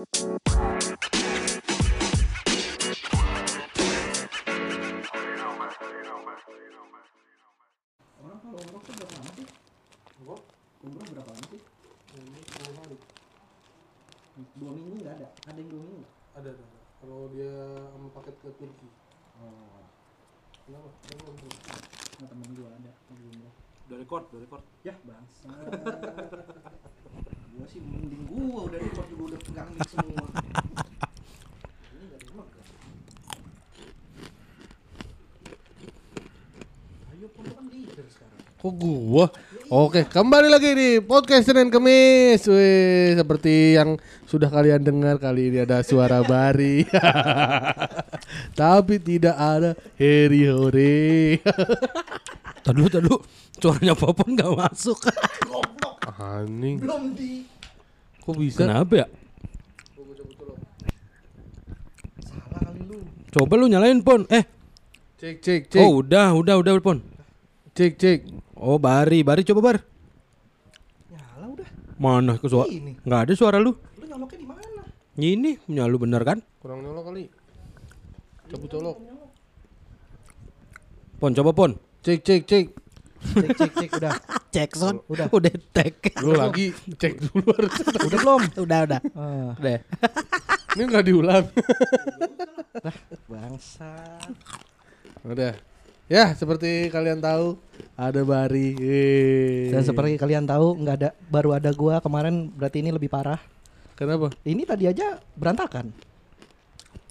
Orang kalau umroh tuh berapa lama sih? Umroh? Umroh berapa lama sih? Sepuluh hari. Dua minggu nggak ada? Ada yang dua minggu? Ada ada. Kalau dia sama paket ke Turki. Oh, Kenapa? Kenapa nah temen gua ada. Udah record, udah record. Ya bangsa. gua sih mending gua udah record juga udah pegang mic semua. Ini nggak dimegang. Ayo pun lu kan leader sekarang. Kok gua? Oke, kembali lagi di podcast Senin Kemis. Wih, seperti yang sudah kalian dengar kali ini ada suara Bari. Tapi tidak ada Heri Hore. Tadi tadi dulu. Suaranya Popon gak masuk. Goblok. Anjing, Belum di kok bisa? Kenapa ya? salah kali lu. Coba lu nyalain Pon. Eh, Cek cek cek. oh udah, udah, udah Pon. Cek cek. Oh Bari, Bari coba Bar. Nyala udah. Mana ke suara? Ini. Nggak ada suara lu. Lu nyoloknya di mana? Ini punya lu bener kan? Kurang nyolok kali. Cabut colok. Pon, coba Pon. Cek cek cek. Cek cek cek udah. Cek son. Udah. Udah tek. Lu lagi cek dulu harus. Udah belum? udah, udah. Ah, Udah. Ini nggak diulang. bangsa. Udah. Ya, seperti kalian tahu ada Bari. Yeay. Dan seperti kalian tahu nggak ada baru ada gua kemarin berarti ini lebih parah. Kenapa? Ini tadi aja berantakan.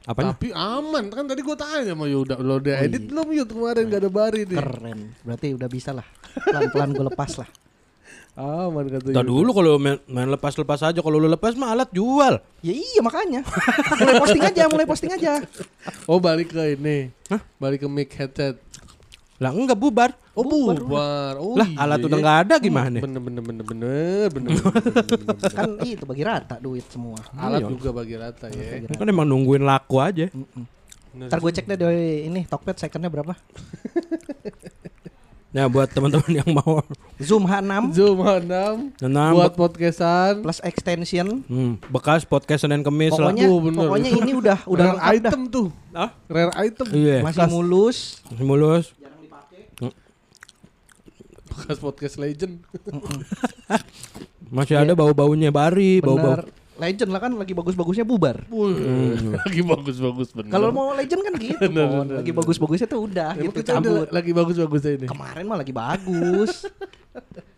Apanya? Tapi aman kan tadi gua tanya sama Yuda lo udah Oh, edit iya. belum Yud kemarin gak ada Bari nih. Keren. Berarti udah bisa lah. Pelan-pelan gue lepas lah. Aman kata Udah Yuda. dulu kalau main, main lepas-lepas aja. Kalau lu lepas mah alat jual. Ya iya makanya. mulai posting aja, mulai posting aja. Oh balik ke ini. Hah? Balik ke mic headset. Lah enggak bubar. Oh bubar. Oh, lah iya. alat udah nggak ada gimana? Bener bener bener bener bener. bener. Kan itu bagi rata duit semua. Alat Iya. juga bagi rata ya. Kan emang nungguin laku aja. Bener. Ntar gue cek deh dari ini Tokped secondnya berapa? Ya buat teman-teman yang mau Zoom H6 Zoom 6 Nah, buat podcastan. plus extension. Hmm, bekas podcast Senin Kemis lah. Pokoknya Oh, bener. pokoknya ini udah udah Rare lengkap dah. item tuh. Ah? Rare item. Iya. Masih mulus. Masih mulus. Bekas podcast legend. Masih ada bau-baunya Bari, bau-bau. Legend lah kan lagi bagus-bagusnya bubar. Wih, lagi bagus-bagus bener. Kalau mau legend kan gitu, Bener, Pon. bener, Lagi bagus-bagusnya tuh udah Emang gitu cabut. lagi bagus-bagus ini. Kemarin mah lagi bagus.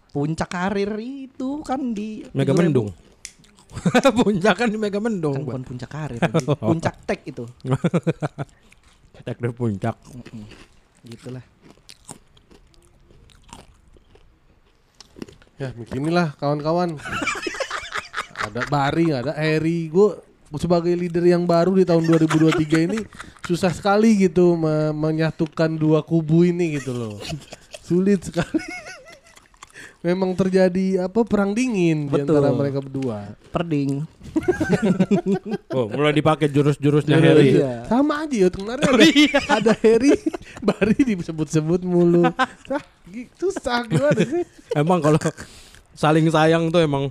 Puncak karir itu kan di Mega 7.000. Mendung. Puncak kan di Mega Mendung. Kan bukan puncak karir, tadi. puncak tek itu. Tek deh puncak. Gitulah. Ya beginilah kawan-kawan. ada Bari, ada Harry. Gue sebagai leader yang baru di tahun 2023 ini susah sekali gitu me- menyatukan dua kubu ini gitu loh. Sulit sekali. Memang terjadi apa perang dingin di Betul. antara mereka berdua. Perding. Oh, mulai dipakai jurus-jurusnya Iya, Harry. iya. Sama aja ya kemarin ada, ada Harry, Bari disebut-sebut mulu. Sah, gitu gimana sih? Emang kalau saling sayang tuh emang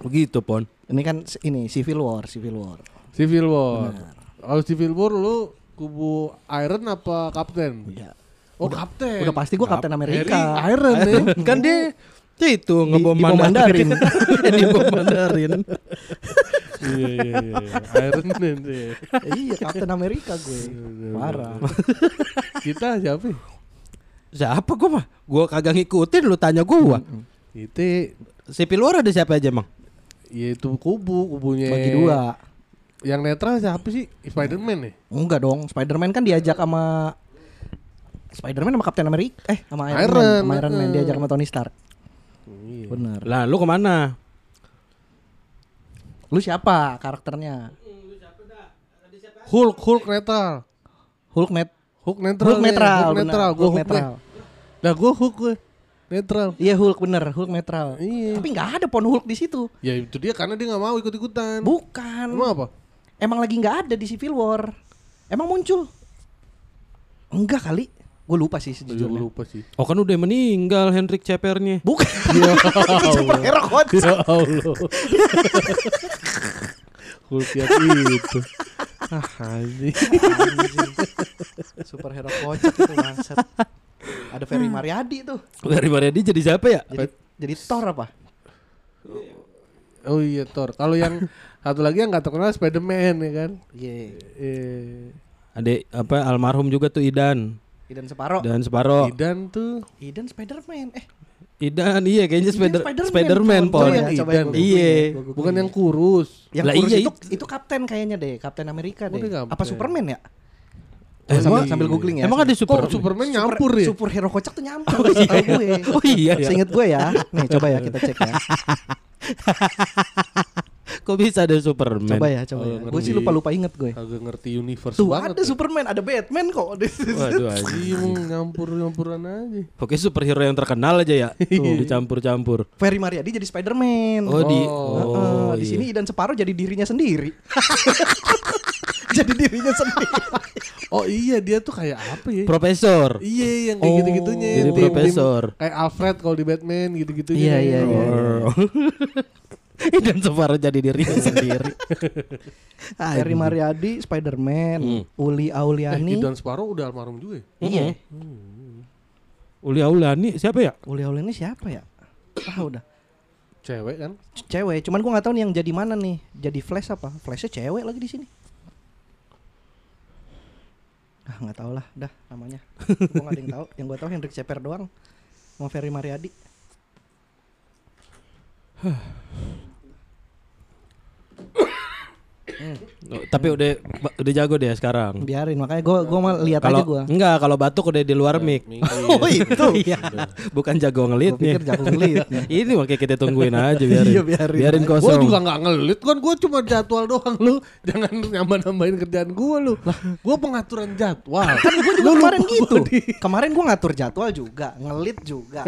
begitu, Pon. Ini kan ini Civil War, Civil War. Civil War. Kalau Civil War lu kubu Iron apa Kapten? Iya. Oh Kapten. Udah pasti gua Kapten Harry Amerika. Iron nih. kan dia dia itu ngebom dibom Mandarin. di bom Mandarin. iya iya iya. Iron Man tuh ya. iya, Kapten Amerika gue. Parah. Kita siapa? ya? Siapa gua mah? Gua kagak ngikutin lu tanya gua. Itu Sipil War ada siapa aja, Mang? yaitu kubu kubunya Bagi dua. Yang netral siapa sih? Spider-Man ya? Enggak dong, Spider-Man kan diajak sama Spider-Man sama Kapten Amerika eh sama Iron, Iron, Man, sama Iron Man heeh. diajak sama Tony Stark. Iya. Bener. Lah, lu ke mana? Lu siapa karakternya? Hulk Hulk netral. Hulk net Hulk netral. Hulk netral, Hulk netral. Gua Hulk Hulk netral. Nah, gua Hulk gue. Netral. Iya Hulk bener, Hulk netral. Iya. Tapi nggak ada pon Hulk di situ. Ya itu dia karena dia nggak mau ikut-ikutan. Bukan. Emang apa? Emang lagi nggak ada di Civil War. Emang muncul? Enggak kali. Gue lupa sih Gue sejujurnya. lupa sih. Oh kan udah meninggal Hendrik Cepernya. Bukan. Ya Superhero kocak. Ya Allah. Cool Kiat itu. Ah, anjing. Anjing. Superhero kocak itu bangsat. Ada Ferry Mariadi tuh. Dari Mariadi jadi siapa ya? Jadi jadi Thor apa? Oh iya Thor. Kalau yang satu lagi yang nggak terkenal Spiderman ya kan. Iya. Eh, Adik apa almarhum juga tuh Idan. Idan Separo. Dan Separo. Idan tuh. Idan Spiderman. Eh, Idan iya kayaknya Idan Spider Spiderman, Spiderman. Coba ya, Idan. ya, Iya. ya, Bukan ya. yang kurus. yang Lah kurus iya, itu itu. itu kapten kayaknya deh, Kapten Amerika Oh, deh. kapten. Apa Superman ya? Eh, sambil, sambil googling ya. Emang ada super? Kok Superman nyampur ya? Superhero kocak tuh nyampur setahu gue. Oh iya ya. Seinget gue ya. Nih coba ya kita cek ya. Kok bisa ada Superman? Coba ya, coba Oh, ya. Gue sih lupa-lupa inget gue. Agak ngerti universe Tuh banget. ada Superman, ada Batman kok. Waduh anjing. Iya, emang nyampur-nyampuran aja. Oke superhero yang terkenal aja ya. Tuh dicampur-campur. Ferry Mariadi jadi Spiderman. Oh, di Oh. Heeh, oh, di iya. sini Idan Separuh jadi dirinya sendiri. jadi dirinya sendiri. Oh iya dia tuh kayak apa ya? Profesor. Iya yang kayak Oh, gitu-gitunya jadi Tim- tim profesor. Kayak Alfred kalau di Batman gitu-gitunya Iya, iya, iya. Oh. Dan Separo jadi dirinya sendiri. Ferry Mariadi Spiderman, Hmm. Uli Eh, Auliani. Idan Sparrow udah almarhum juga ya? Iya. Uli Aulani siapa ya? Uli Auliani siapa ya? Ah udah. Cewek kan? C- Cewek, cuman gua nggak tahu nih yang jadi mana nih. Jadi Flash apa? Flashnya cewek lagi di sini. Ah nggak tahu lah, dah namanya. gua nggak ada yang tahu. Yang gua tahu Hendrik Ceper doang. Sama Ferry Mariadi. Oh, tapi udah udah jago deh sekarang. Biarin, makanya gua gua mau lihat aja gua. enggak kalau batuk udah di luar mic. Oh itu. Iya. Bukan jago ngelitnya. pikir jago ngelitnya. Ini makanya kita tungguin aja biarin. Iya, biarin biarin aja. Gue kosong. juga nggak ngelit kan gue cuma jadwal doang lu jangan nambah nambahin kerjaan gue lu gue pengaturan jadwal Kan gua juga kemarin lupa gitu. Kemarin gua ngatur jadwal juga, ngelit juga.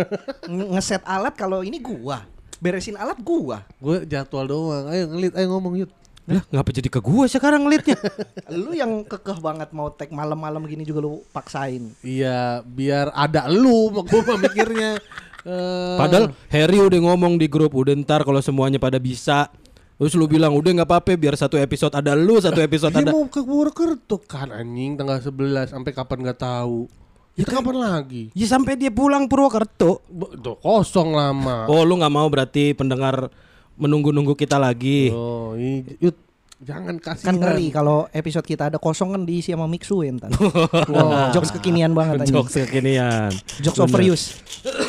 Nge- Ngeset alat kalau ini gua. Beresin alat gua. gue jadwal doang ayo ngelit ayo ngomong yuk Lah, ngapa jadi ke gua sekarang ngelitnya? Lu yang kekeh banget mau tag malam-malam gini juga lu paksain. iya biar ada lu gue mah mikirnya Eh, Padahal Harry udah ngomong di grup udah ntar kalau semuanya pada bisa. Terus lu bilang udah nggak apa-apa biar satu episode ada lu, satu episode dia ada. mau ke Purwokerto kan anjing tanggal 11 sampai kapan nggak tahu itu kapan lagi Ya sampai dia pulang Purwokerto. Tuh, kosong lama Oh, lu nggak mau berarti pendengar menunggu-nunggu kita lagi. oh i- yut jangan kasih Kan ngeri kalau episode kita ada kosong kan diisi sama Mixu entar. Wah. Jokes kekinian banget anjing. Jokes kekinian. Jokes Bener. overuse.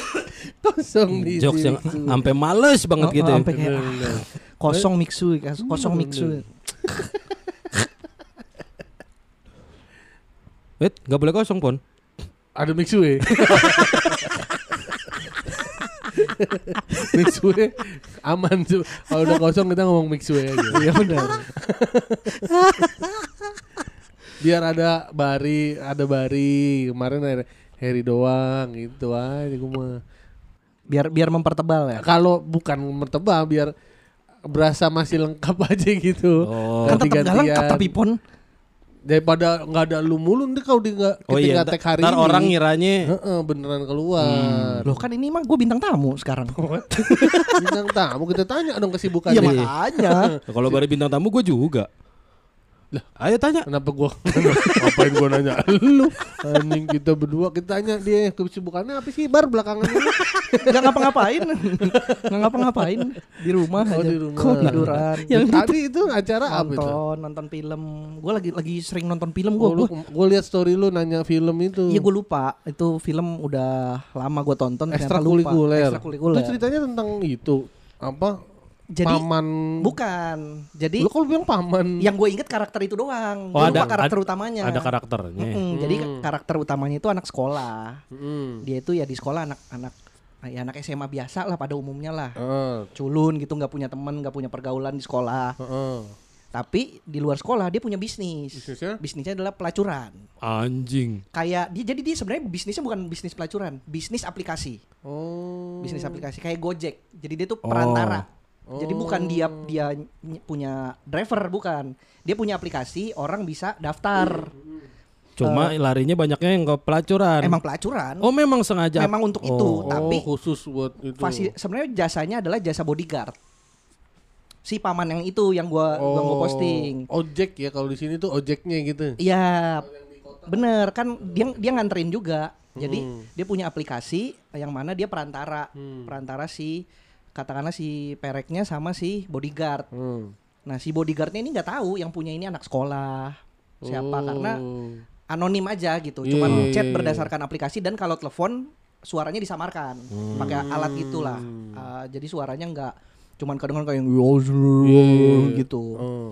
kosong di Jokes yang sampai males banget Oh, gitu. oh, ya. sampai kayak ah, kosong Mixu, kosong Mixu. Wait, nggak boleh kosong pon. Ada Mixue. Mixue aman tuh. Kalau udah kosong kita ngomong Mixue aja. Iya benar. Biar ada Bari, ada Bari. Kemarin ada Harry doang gitu aja gue mah. Biar biar mempertebal ya. Kalau bukan mertebal biar berasa masih lengkap aja gitu. Oh. Kan tetap gak lengkap Ganti-gantian. tapi pon. Daripada nggak ada lu mulu nih kalau di nggak Oh iya, ketika tag hari ntar ini. orang ngiranya Heeh, beneran keluar. Loh kan ini mah gue bintang tamu sekarang. Bintang tamu kita tanya dong kesibukan Iya dia. makanya. kalau baru bintang tamu gue juga. Lah. ayo tanya. Kenapa gua ngapain gua nanya lu? Anjing kita berdua kita tanya dia kesibukannya apa sih bar belakangan ini? Gak ngapa-ngapain. Gak ngapa-ngapain di rumah Oh, aja. di rumah. Kok tiduran. Yang tadi itu acara apa itu? nonton, nonton film. Gue lagi lagi sering nonton film gue. Oh, lu, gua lihat story lu nanya film itu. Iya gue lupa. Itu film udah lama gue tonton. ternyata lupa. ekstrakurikuler. Ekstrakurikuler. Itu ceritanya tentang itu apa? Jadi paman. bukan. Jadi Lu kalau bilang paman. yang gue inget karakter itu doang. Oh, ada- lupa karakter ada- utamanya. Ada karakternya. Mm-mm, Jadi karakter utamanya itu anak sekolah. Mm. Dia itu ya di sekolah anak-anak ya anak SMA biasa lah pada umumnya lah. Heeh. Culun gitu nggak punya teman, nggak punya pergaulan di sekolah. Heeh. Tapi di luar sekolah dia punya bisnis. Bisnisnya? Bisnisnya adalah pelacuran. Anjing. Kayak dia jadi dia sebenarnya bisnisnya bukan bisnis pelacuran, bisnis aplikasi. Oh. Bisnis aplikasi kayak Gojek. Jadi dia tuh perantara. Jadi bukan dia dia ny- punya driver bukan. Dia punya aplikasi, orang bisa daftar. Cuma larinya banyaknya yang ke pelacuran. Emang pelacuran. Oh memang sengaja. Memang untuk itu, Oh. tapi oh, khusus buat itu. fasi- sebenarnya jasanya adalah jasa bodyguard. si paman yang itu yang gua gua mau posting. Ojek ya kalau di sini tuh ojeknya gitu. Iya, bener kan dia dia nganterin juga. Jadi dia punya aplikasi yang mana dia perantara, perantara si katakanlah si pereknya sama si bodyguard. Hmm. Nah si bodyguardnya ini nggak tahu yang punya ini anak sekolah siapa karena anonim aja gitu. Iya, Cuman iya, chat iya. berdasarkan aplikasi dan kalau telepon suaranya disamarkan pakai alat gitulah. Hmm. Uh, jadi suaranya nggak cuman kadang kayak yang Iya, iya. gitu. Oh.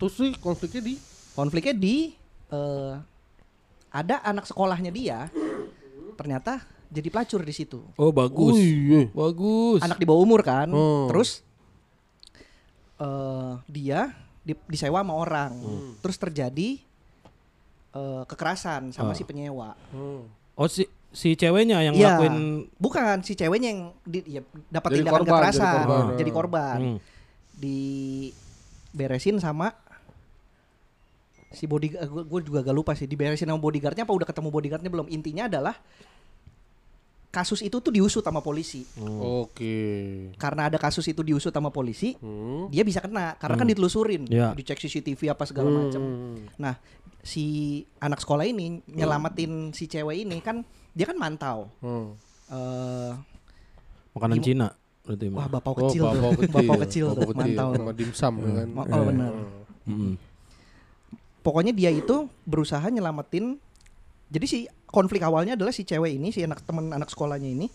Terus sih konfliknya di Konfliknya di eh, ada anak sekolahnya dia ternyata jadi pelacur di situ. Oh bagus. Oh, iya. Bagus. Anak di bawah umur kan. Oh. Terus eh dia di- disewa sama orang. Hmm. Terus terjadi eh, kekerasan sama Ah. si penyewa. Hmm. Oh si si ceweknya yang Iya. ngelakuin Bukan si ceweknya yang di, ya, dapat Jadi tindakan korban, jadi kekerasan, korban. jadi korban. Hmm. Diberesin sama si bodyguard gue juga gak lupa sih diberesin sama bodyguardnya apa udah ketemu bodyguardnya belum intinya adalah kasus itu tuh diusut sama polisi Oke. karena ada kasus itu diusut sama polisi Hmm. dia bisa kena karena kan ditelusurin Ya. dicek CCTV apa segala macam Hmm. nah si anak sekolah ini nyelamatin si cewek ini kan dia kan mantau Hmm. eh makanan Cina berarti mah. wah bapak Oh, kecil tuh bapau kecil. bapak kecil tuh Bapau kecil. mantau Sama dimsum ya kan. Ma- oh benar Mm-mm. pokoknya dia itu berusaha nyelamatin jadi si konflik awalnya adalah si cewek ini si anak teman anak sekolahnya ini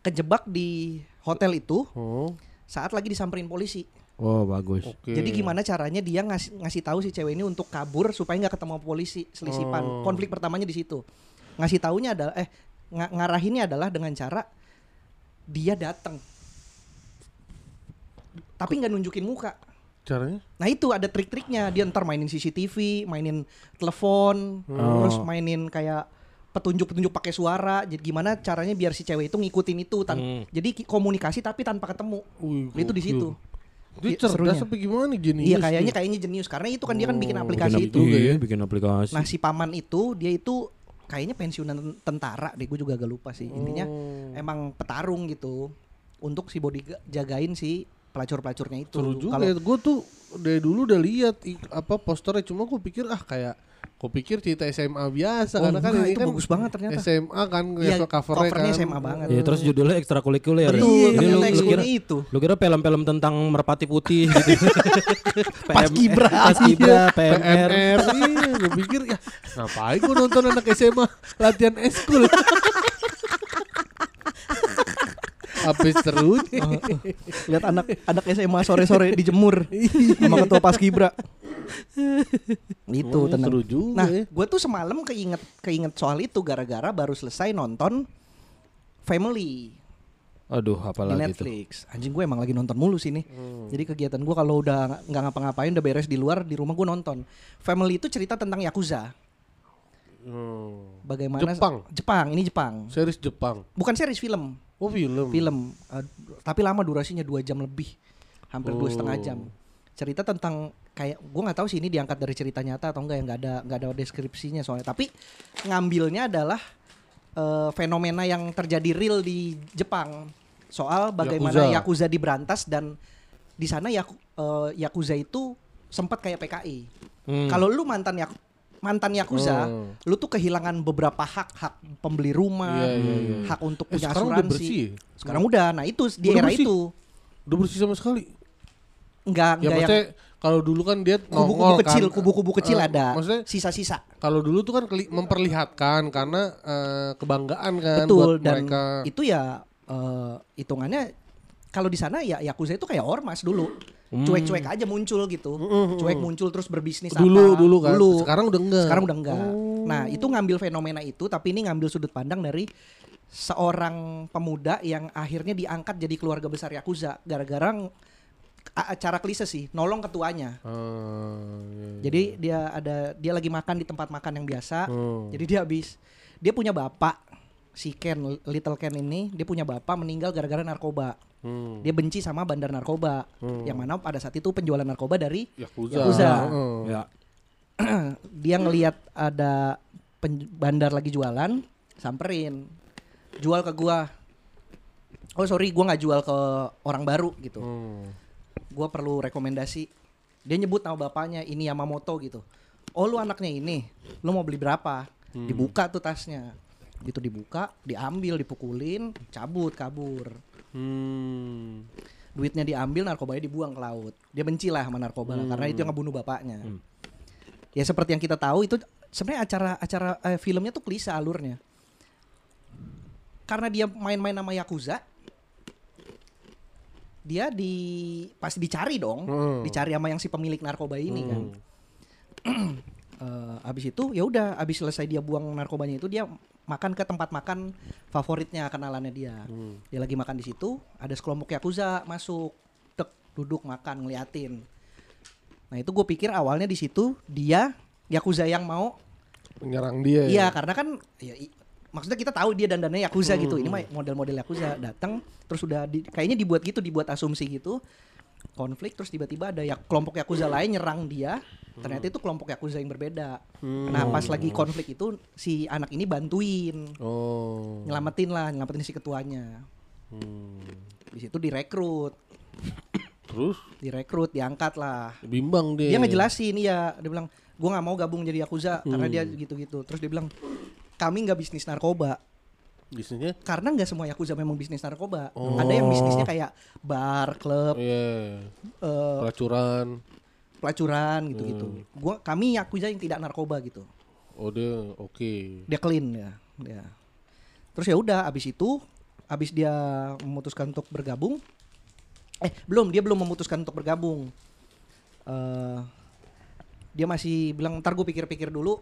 kejebak di hotel itu Oh. saat lagi disamperin polisi Oh bagus. Oke. Jadi gimana caranya dia ngasih ngasih tahu si cewek ini untuk kabur supaya nggak ketemu polisi selisipan. Oh. Konflik pertamanya di situ. Ngasih taunya adalah eh nga- ngarahinnya adalah dengan cara dia datang. Tapi nggak nunjukin muka. Caranya? Nah itu ada trik-triknya dia ntar mainin CCTV, mainin telepon, Oh. terus mainin kayak petunjuk-petunjuk pakai suara. Jadi gimana caranya biar si cewek itu ngikutin itu tan Hmm. jadi komunikasi tapi tanpa ketemu. Wih, Itu di situ. Dia Iya, cerdas serunya. apa gimana jenius? Iya kayaknya kayaknya jenius karena itu kan dia kan bikin Oh, aplikasi bikin, itu. iya, ya. bikin aplikasi. Nah si paman itu dia itu kayaknya pensiunan tentara deh gue juga agak lupa sih intinya Oh. emang petarung gitu untuk si body jagain si pelacur-pelacurnya itu. Seru juga Kalau ya. Gue tuh dari dulu udah lihat apa posternya cuma gue pikir ah kayak gue pikir cerita SMA biasa Oh, karena kan enggak, ini itu kan bagus banget ternyata. SMA kan Iya, covernya, covernya kan SMA banget. Ya terus judulnya ekstrakurikuler. Betul, Ini ternyata lu, lu kira itu. lu kira film-film tentang merpati putih gitu. Paskibra. Paskibra, PMR. PMR iya gue pikir ya ngapain gue nonton anak SMA latihan eskul serunya Oh, Lihat anak anak SMA sore-sore dijemur sama ketua Paskibra. itu Oh, tenang. seru juga Nah, ya. gue tuh semalam keinget keinget soal itu gara-gara baru selesai nonton Family Aduh, di apalagi tuh. Netflix. Anjing gue emang lagi nonton mulu sini. Hmm. Jadi kegiatan gue kalau udah nggak- nggak ngapa-ngapain udah beres di luar di rumah gue nonton. Family itu cerita tentang yakuza. Hmm. Bagaimana Jepang? Jepang, ini Jepang. series Jepang Bukan series film, oh film film. Eh, tapi lama durasinya dua jam lebih, hampir dua Oh. setengah jam. Cerita tentang kayak gue nggak tahu sih ini diangkat dari cerita nyata atau enggak ya nggak ada nggak ada deskripsinya soalnya. Tapi ngambilnya adalah eh, fenomena yang terjadi real di Jepang soal bagaimana Yakuza. yakuza, diberantas dan di sana yaku, eh, yakuza itu sempat kayak PKI. Hmm. Kalau lu mantan yak mantan yakuza, Oh. lu tuh kehilangan beberapa hak hak pembeli rumah, Iya, iya, iya. hak untuk Eh, punya sekarang udah asuransi. bersih ya? Sekarang udah. Nah, itu di Udah era bersih? itu udah bersih sama sekali enggak ya enggak yang maksudnya kalau dulu kan dia kubu-kubu kecil, kan. kubu-kubu kecil Eh, ada. maksudnya Sisa-sisa. kalau dulu tuh kan memperlihatkan karena eh, kebanggaan kan Betul buat dan mereka itu ya eh, hitungannya kalau di sana ya yakuza itu kayak ormas dulu. Cuek-cuek aja muncul gitu. Cuek muncul terus berbisnis dulu apa. dulu kan Dulu. sekarang udah enggak Sekarang udah enggak. Oh. Nah, itu ngambil fenomena itu tapi ini ngambil sudut pandang dari seorang pemuda yang akhirnya diangkat jadi keluarga besar Yakuza gara-gara acara klise sih, nolong ketuanya. Ah, iya, iya. Jadi dia ada dia lagi makan di tempat makan yang biasa. Oh. Jadi dia habis dia punya bapak si Ken Little Ken ini dia punya bapak meninggal gara-gara narkoba. Hmm. Dia benci sama bandar narkoba. Yang mana pada saat itu penjualan narkoba dari Yakuza, Yakuza. Heeh. Ya. dia ngelihat ada bandar lagi jualan, samperin. Jual ke gua. Oh sorry, gua nggak jual ke orang baru gitu. Hmm. gua perlu rekomendasi. Dia nyebut nama bapaknya ini Yamamoto gitu. Oh lu anaknya ini, lu mau beli berapa? Dibuka tuh tasnya. Gitu dibuka, diambil, dipukulin, cabut, kabur. Hmm. Duitnya diambil, narkobanya dibuang ke laut. Dia benci lah sama narkoba lah, karena itu yang ngebunuh bapaknya. Ya seperti yang kita tahu itu sebenarnya acara acara eh, filmnya tuh klise alurnya. Karena dia main-main nama yakuza, dia di pasti dicari dong, Hmm. dicari sama yang si pemilik narkoba ini kan. Eh, abis itu ya udah, abis selesai dia buang narkobanya itu dia makan ke tempat makan favoritnya kenalannya dia. Dia lagi makan di situ, ada sekelompok yakuza masuk, tek duduk makan ngeliatin. Nah itu gue pikir awalnya di situ dia yakuza yang mau Menyerang dia. Iya, ya? karena kan ya, i- maksudnya kita tahu dia dandannya yakuza gitu. Ini mah model-model yakuza datang terus udah di- kayaknya dibuat gitu, dibuat asumsi gitu. Konflik terus tiba-tiba ada ya kelompok yakuza lain nyerang dia. Ternyata itu kelompok yakuza yang berbeda. Nah, pas lagi konflik itu si anak ini bantuin, Oh. nyelamatin lah, nyelamatin si ketuanya. Hmm. Di situ direkrut, Terus direkrut, diangkat lah. bimbang dia. Dia ngejelasin iya, dia bilang, "Gua nggak mau gabung jadi yakuza karena dia gitu-gitu." Terus dia bilang, "Kami nggak bisnis narkoba." Bisnisnya? karena nggak semua yakuza memang bisnis narkoba. Oh. Ada yang bisnisnya kayak bar, klub, Iya. eh, Pelacuran. pelacuran gitu-gitu. Gua kami yakuza yang tidak narkoba gitu. Oh dia oke. Dia clean ya. Dia. Terus ya udah abis itu abis dia memutuskan untuk bergabung eh belum dia belum memutuskan untuk bergabung. Eh dia masih bilang ntar gue pikir-pikir dulu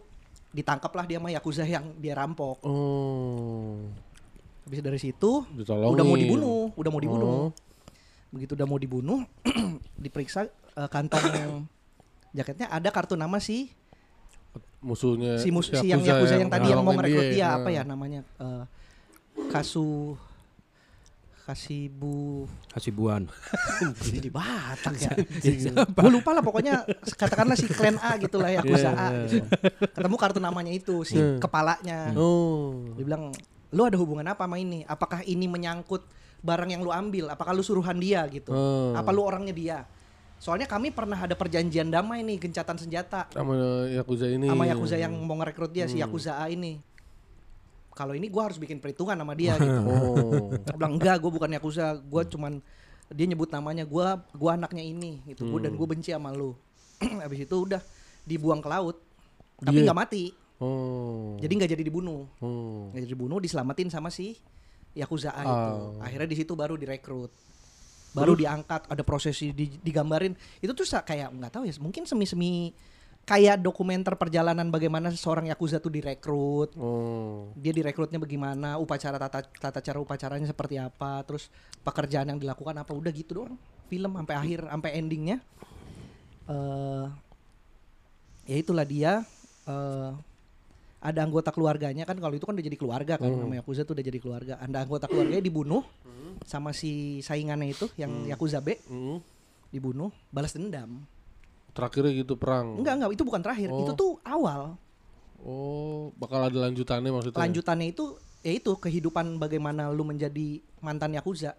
ditangkaplah dia sama yakuza yang dia rampok. Oh. Habis dari situ Ditolongin. udah mau dibunuh, udah mau dibunuh. Oh. Begitu udah mau dibunuh, diperiksa eh, kantong jaketnya ada kartu nama si Musuhnya si mus si yang yakuza yang tadi yang mau merekrut dia Nah. apa ya namanya Eh, Kasu Kasibu Hasibuan. jadi Batak ya. Gue lupa lah pokoknya katakanlah si klan A gitu lah Yakuza A gitu. Ketemu kartu namanya itu si kepalanya. Oh. Dia bilang, "Lu ada hubungan apa sama ini? Apakah ini menyangkut barang yang lu ambil? Apakah lu suruhan dia gitu? Hmm. Apa lu orangnya dia?" Soalnya kami pernah ada perjanjian damai nih, gencatan senjata Sama Yakuza ini. sama Yakuza yang mau ngerekrut dia si Yakuza A ini. Kalau ini gua harus bikin perhitungan sama dia gitu. Oh. Dia bilang enggak, gue bukan Yakuza, gue cuman dia nyebut namanya gua gua anaknya ini gitu. Gua dan gue benci sama lu. Habis itu udah dibuang ke laut. Tapi nggak mati. Oh. Jadi nggak jadi dibunuh. Oh. Nggak jadi dibunuh, diselamatin sama si Yakuza A itu. Oh. Akhirnya di situ baru direkrut. Baru diangkat, ada prosesi di- digambarin. Itu tuh kayak nggak tahu ya, mungkin semi-semi kayak dokumenter perjalanan bagaimana seorang Yakuza tuh direkrut. Oh. Dia direkrutnya bagaimana, upacara tata tata cara upacaranya seperti apa, terus pekerjaan yang dilakukan apa, udah gitu doang. Film sampai akhir, sampai endingnya. eh ya itulah dia eh ada anggota keluarganya kan kalau itu kan udah jadi keluarga kan nama Yakuza tuh udah jadi keluarga. Ada anggota keluarganya dibunuh sama si saingannya itu yang Yakuza B Hmm. dibunuh, balas dendam. Terakhirnya gitu perang. Enggak enggak itu bukan terakhir, Oh. itu tuh awal. Oh, bakal ada lanjutannya maksudnya. Lanjutannya itu ya itu kehidupan bagaimana lu menjadi mantan Yakuza.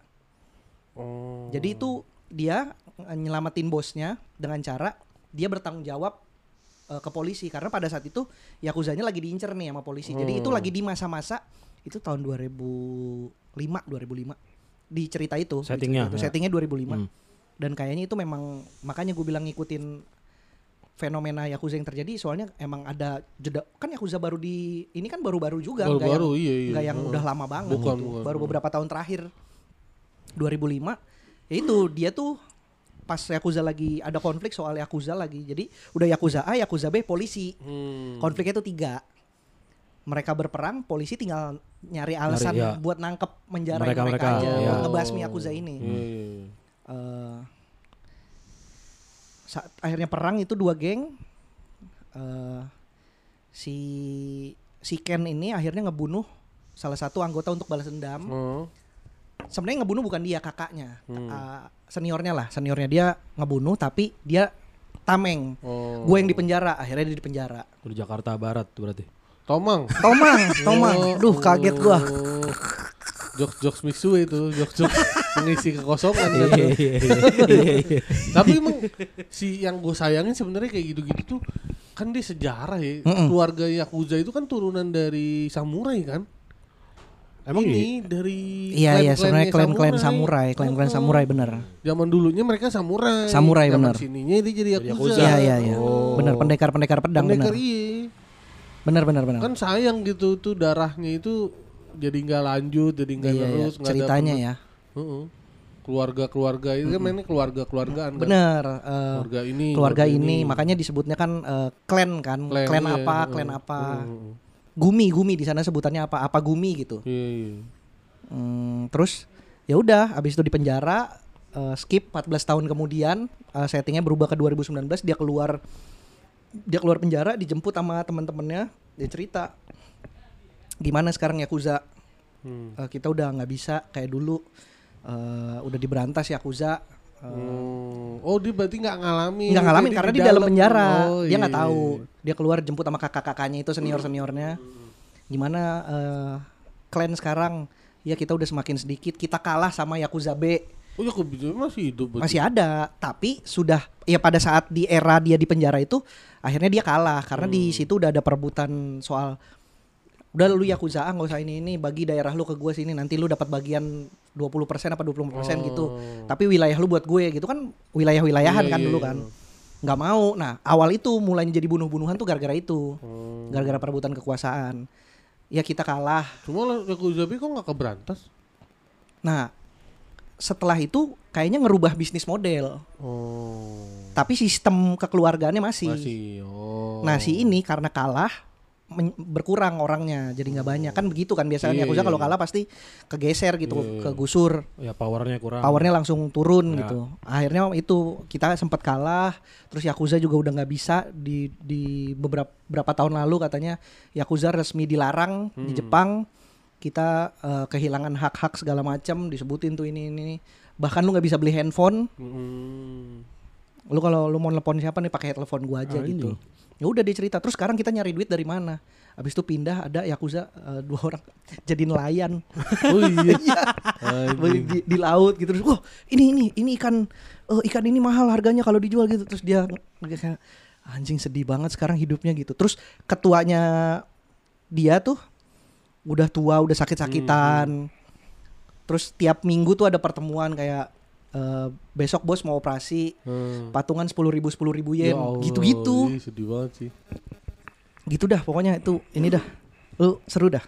Oh. Jadi itu dia nyelamatin bosnya dengan cara dia bertanggung jawab eh, ke polisi karena pada saat itu yakuzanya lagi diincer nih sama polisi. Jadi itu Hmm. lagi di masa-masa itu tahun 2005 2005 di cerita itu. di Settingnya, cerita itu. ya. Settingnya 2005. Hmm. Dan kayaknya itu memang makanya gue bilang ngikutin fenomena yakuza yang terjadi soalnya emang ada jeda kan yakuza baru di ini kan baru-baru juga nggak Baru-baru, yang, iya, iya. nggak yang udah lama banget Bukan, gitu. bukan, baru bukan. beberapa tahun terakhir 2005 ya itu dia tuh pas yakuza lagi ada konflik soal yakuza lagi jadi udah yakuza A yakuza B polisi Hmm. konfliknya itu tiga mereka berperang polisi tinggal nyari alasan ya. buat nangkep menjara mereka, Mereka-mereka, aja iya. buat ngebasmi yakuza ini iya. Eh, saat akhirnya perang itu dua geng eh si si Ken ini akhirnya ngebunuh salah satu anggota untuk balas dendam Oh. sebenarnya ngebunuh bukan dia kakaknya Hmm. Eh, seniornya lah seniornya dia ngebunuh tapi dia tameng Oh. gue yang di penjara akhirnya dia di penjara Di Jakarta Barat tuh berarti. Tomang. Tomang Tomang Oh, duh kaget gua oh. Jokes jokes Mitsue itu, jokes jokes mengisi kekosongan iya. Tapi emang si yang gue sayangin sebenarnya kayak gitu-gitu tuh kan dia sejarah ya. Mm-mm. Keluarga Yakuza itu kan turunan dari samurai kan. Emang ini dari Iya iya sebenarnya klaim-klaim samurai, klaim-klaim Oh. samurai bener. Zaman dulunya mereka samurai. Samurai, Zaman bener. sininya dia jadi Yakuza. Iya iya iya. Oh. Bener pendekar-pendekar pedang Pendekar bener. iya. Bener bener bener. Kan sayang gitu tuh darahnya itu jadi nggak lanjut, jadi nggak Iya, iya. terus ada ceritanya penerus. ya. Heeh. Keluarga-keluarga itu kan mainnya keluarga-keluargaan kan. Bener. eh, Keluarga ini, keluarga ini makanya disebutnya kan eh, clan kan, Clan, clan, iya, apa, heeh. clan apa. Heeh. Gumi, gumi di sana sebutannya apa? Apa gumi gitu. Iya, iya. Hmm, terus ya udah habis itu di penjara eh, skip 14 tahun kemudian eh, settingnya berubah ke 2019 dia keluar dia keluar penjara dijemput sama teman-temannya dia cerita gimana sekarang Yakuza Hmm. Eh, kita udah nggak bisa kayak dulu Eh, udah diberantas Yakuza Eh, Hmm. Oh dia berarti nggak ngalamin. nggak ngalamin Jadi karena di dalam penjara. Oh, dia nggak iya, tahu. iya. dia keluar jemput sama kakak-kakaknya itu senior seniornya gimana eh, klan sekarang? Ya kita udah semakin sedikit. Kita kalah sama Yakuza B. Oh ya bisa masih hidup berarti? masih ada. Tapi sudah ya pada saat di era dia di penjara itu akhirnya dia kalah. Karena di situ udah ada perebutan soal udah lu Yakuza A nggak usah ini ini bagi daerah lu ke gue sini nanti lu dapat bagian 20% apa 20% gitu tapi wilayah lu buat gue gitu kan wilayah-wilayahan Iya, kan iya, dulu iya. kan nggak mau nah awal itu mulainya jadi bunuh-bunuhan tuh gara-gara itu Hmm. gara-gara perebutan kekuasaan ya kita kalah Cuma Yakuza B kok nggak keberantas? nah setelah itu kayaknya ngerubah bisnis model Oh. tapi sistem kekeluargaannya masih, Masih. Oh. nah si ini karena kalah berkurang orangnya jadi nggak banyak kan begitu kan biasanya Iya, Yakuza iya, kalau iya. kalah pasti kegeser gitu iya. kegusur Ya powernya kurang. powernya langsung turun Ya. gitu akhirnya itu kita sempat kalah terus Yakuza juga udah nggak bisa di di beberapa berapa tahun lalu katanya Yakuza resmi dilarang di Hmm. Jepang kita eh, kehilangan hak-hak segala macam disebutin tuh ini ini bahkan lu nggak bisa beli handphone Hmm. lu kalau lu mau telepon siapa nih pakai telepon gua aja Ah, gitu ya udah dia cerita terus sekarang kita nyari duit dari mana? Habis itu pindah ada Yakuza eh, dua orang jadi nelayan Oh iya. di, di, di laut gitu terus wah ini ini ini ikan eh, ikan ini mahal harganya kalau dijual gitu. Terus dia anjing sedih banget sekarang hidupnya gitu. Terus ketuanya dia tuh udah tua udah sakit-sakitan. Terus tiap minggu tuh ada pertemuan kayak eh, besok bos mau operasi Hmm. patungan sepuluh ribu sepuluh ribu Ya yen gitu-gitu iya, sedih banget sih. gitu dah pokoknya itu ini dah lu seru dah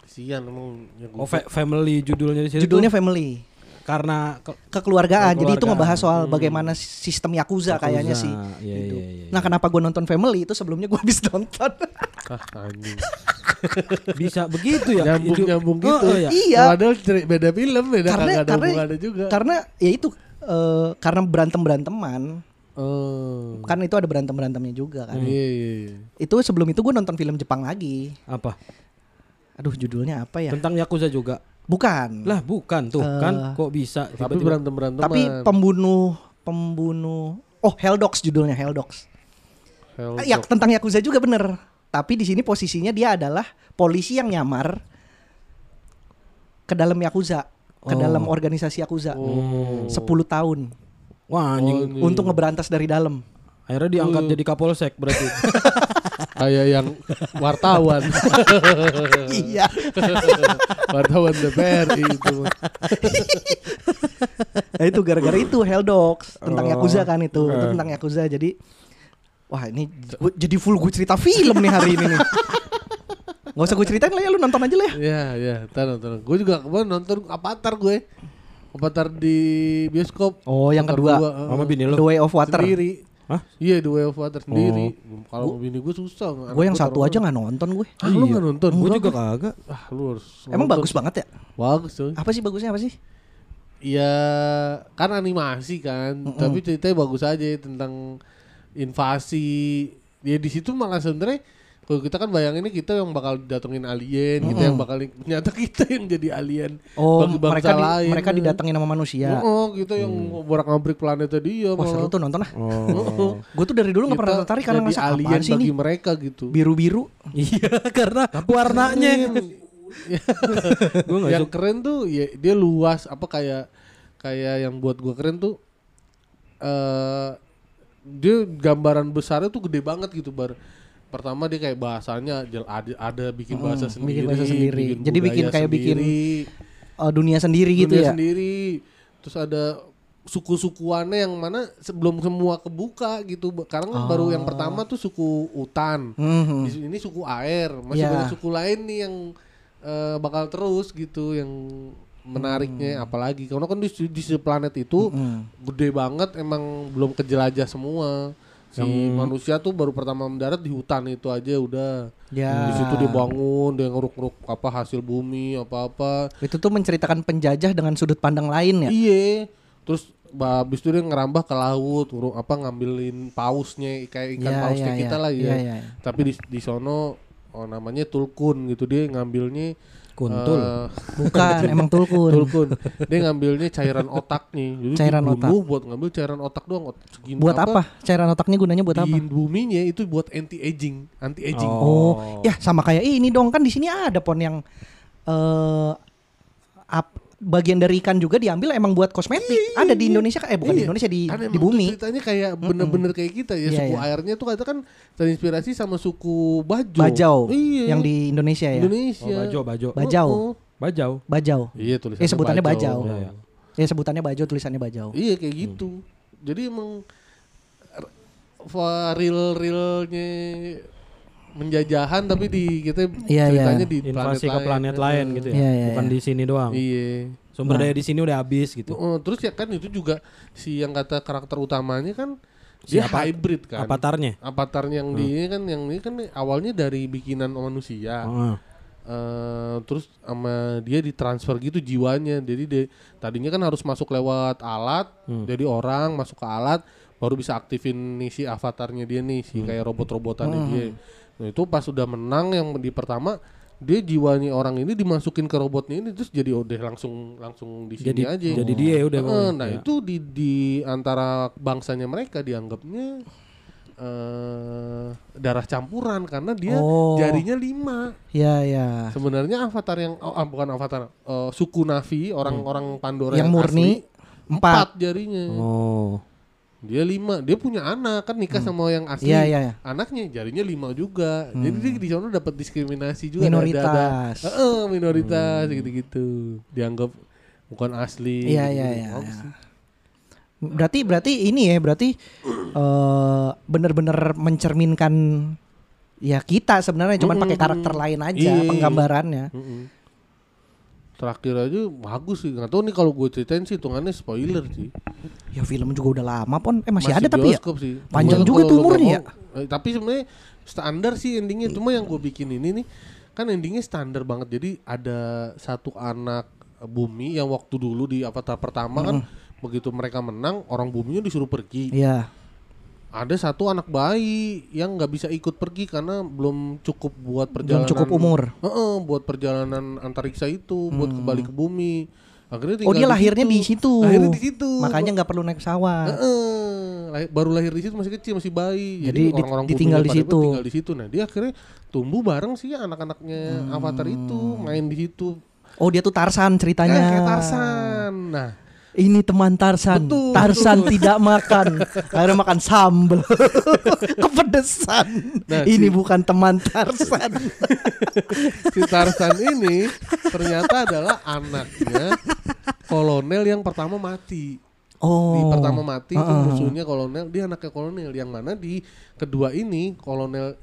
Kasian emang Yakuza. Oh, fa- family judulnya di situ. judulnya tuh family karena ke- kekeluargaan jadi itu Kekeluargaan. ngebahas soal Hmm. bagaimana sistem yakuza, kayaknya sih Iya, gitu. iya, iya, nah kenapa gue nonton family itu sebelumnya gue habis nonton Ah, bisa begitu ya. nyambung Itu- nyambung Oh, gitu. oh, iya. Iya. Padahal beda film, beda Karena- ada karena- hubungannya juga. karena ya itu eh, karena berantem beranteman Oh. kan itu ada berantem berantemnya juga kan Iya, iya, iya. itu sebelum itu gue nonton film Jepang lagi Apa? aduh judulnya apa ya Tentang Yakuza juga. Bukan Lah bukan tuh Eh, kan kok bisa Tapi tiba-tiba berantem berantem. tapi pembunuh pembunuh oh Hell Dogs judulnya Hell Dogs Ah, ya tentang Yakuza juga bener tapi di sini posisinya dia adalah polisi yang nyamar ke dalam Yakuza ke Oh. dalam organisasi Yakuza Oh. 10 tahun Wah anjing. Oh, ini. untuk ngeberantas dari dalam Akhirnya diangkat jadi kapolsek berarti. Kayak yang wartawan. iya wartawan DPR itu. nah, itu gara-gara itu Hell Dogs tentang Oh. Yakuza kan itu itu Eh. tentang Yakuza jadi wah ini gua- jadi full gue cerita film nih hari ini nih nggak usah gue ceritain lah ya lu nonton aja lah ya Iya, iya, ntar nonton. Gue juga kemarin nonton Avatar gue. Avatar di bioskop. oh yang Avatar kedua dua, eh, Sama bini The lo. Way of Water Sendiri. Hah? Iya, The Way of Water sendiri. Kalau bini gue susah. gue yang satu aja nggak nonton gue Ah, lu nggak nonton? Gue juga kagak. Ah, lu harus. emang nonton. bagus banget ya Bagus tuh. apa sih bagusnya apa sih Iya, kan animasi kan, tapi ceritanya bagus aja tentang invasi. Ya di situ malah sebenarnya kalau kita kan bayanginnya kita yang bakal datengin alien, kita yang bakal ternyata kita yang jadi alien. Oh, bagi bangsa mereka di- lain, mereka kan. didatengin sama manusia. Oh, kita yang borak-abrik planetnya dia. Wah seru malah. tuh nonton ah. Oh. Gue tuh dari dulu nggak pernah tertarik karena ngerasa alien sih bagi nih mereka gitu. biru-biru. Iya karena warnanya. Gue nggak yang suka. keren tuh ya dia luas apa kayak kayak yang buat gua keren tuh eh dia gambaran besarnya tuh gede banget gitu bar pertama dia kayak bahasanya ada, ada bikin bahasa Hmm, sendiri bikin bahasa sendiri. Jadi budaya bikin kayak bikin Eh, dunia sendiri gitu dunia ya. sendiri terus ada suku-sukuannya yang mana sebelum semua kebuka gitu karena kan baru yang pertama tuh suku utan Mhm. di sini suku air masih Ya. banyak suku lain nih yang eh, bakal terus gitu yang menariknya Hmm. apalagi karena kan di, di planet itu gede banget emang belum kejelajah semua si manusia tuh baru pertama mendarat di hutan itu aja udah Ya. di situ dia bangun dia ngeruk-ngeruk apa hasil bumi apa-apa Itu tuh menceritakan penjajah dengan sudut pandang lain ya. Iya. Terus habis itu dia ngerambah ke laut, nguruk apa ngambilin pausnya kayak ikan Ya, paus ya, kayak ya. kita lah ya. Ya, ya, ya. Tapi di di sono oh, namanya tulkun gitu dia ngambilnya Kuntul. eh, Bukan, emang tulkun. tulkun. dia ngambilnya cairan otaknya. Jadi Cairan dibunuh buat ngambil cairan otak doang. segini Buat apa? Cairan otaknya gunanya buat apa? Di buminya itu buat anti aging, anti aging. Oh, ya sama kayak ini dong kan di sini ada pon yang eh ap- bagian dari ikan juga diambil emang buat kosmetik. ada di Indonesia kan? Eh bukan di Iya. Indonesia di Kan di bumi. ceritanya kayak bener-bener kayak kita ya Iya, suku iya. airnya tuh kata kan terinspirasi sama suku Bajo. Bajau Iya. yang di Indonesia ya. Oh, Indonesia. bajo, bajo. Bajau. Oh, oh. Bajau. Bajau. Iya tulisannya Eh sebutannya bajau. Iya, iya. Ya sebutannya bajau tulisannya bajau. Iya kayak gitu. Jadi emang r- fa- real-realnya menjajahan tapi di kita Iya, ceritanya iya. di Invasi ke lain. planet lain gitu ya. Iya, iya, Bukan iya. di sini doang. Iya. Sumber daya di sini udah habis gitu. Oh, terus ya kan itu juga si yang kata karakter utamanya kan dia Siapa? hybrid kan. Avatarnya. Avatar yang di ini kan yang ini kan awalnya dari bikinan manusia. Heeh. Eh, terus sama dia ditransfer gitu jiwanya. Jadi dia tadinya kan harus masuk lewat alat, jadi orang masuk ke alat baru bisa aktifin nih si avatarnya dia nih si kayak robot-robotannya dia. Nah, itu pas udah menang yang di pertama dia jiwanya orang ini dimasukin ke robotnya ini terus jadi udah langsung langsung di sini Jadi aja. jadi dia udah. Pokoknya. nah Ya. itu di di antara bangsanya mereka dianggapnya eh darah campuran karena dia Oh. jarinya lima. Ya ya. Sebenarnya avatar yang oh, ah, bukan avatar eh, suku Navi orang-orang Pandora Yang yang, murni, asli, empat. jarinya. Oh. Dia lima, dia punya anak kan nikah sama yang asli. Iya iya. iya. Anaknya jarinya lima juga. Jadi dia di sana dapat diskriminasi juga. Minoritas. Ada, ada, Heeh, minoritas gitu-gitu. Dianggap bukan asli. Iya gitu-gitu. iya iya. Sih. Berarti berarti ini ya berarti eh benar-benar mencerminkan ya kita sebenarnya cuman pakai karakter lain aja Iya. penggambarannya. Mm-mm. Terakhir aja bagus sih. Nggak tahu nih kalau gue ceritain sih hitungannya spoiler sih. Ya film juga udah lama pon. Eh masih, ada tapi ya. sih. Panjang Cuma juga kalau tuh umurnya mau- eh, tapi sebenarnya standar sih endingnya. Cuma yang gue bikin ini nih kan endingnya standar banget. Jadi ada satu anak bumi yang waktu dulu di Avatar pertama kan begitu mereka menang orang buminya disuruh pergi. Iya. Ada satu anak bayi yang nggak bisa ikut pergi karena belum cukup buat Belum perjalanan. cukup umur. Heeh, buat perjalanan antariksa itu, buat kembali ke bumi. Akhirnya Oh dia lahirnya di situ. Lahirnya di situ. Makanya nggak perlu naik pesawat. Heeh, lahir- baru lahir di situ masih kecil masih bayi. Jadi di- orang-orang ditinggal di situ. Tinggal di situ. Nah dia akhirnya tumbuh bareng sih anak-anaknya Avatar itu main di situ. Oh dia tuh Tarsan ceritanya. Eh, kayak Tarsan. Nah Ini teman Tarsan. Betul, Tarsan tidak makan. Akhirnya makan sambel. Kepedesan. Nah, Ini si- bukan teman Tarsan. si Tarsan ini ternyata adalah anaknya kolonel yang pertama mati. Oh. Di pertama mati itu musuhnya kolonel, dia anaknya kolonel yang mana di kedua ini kolonel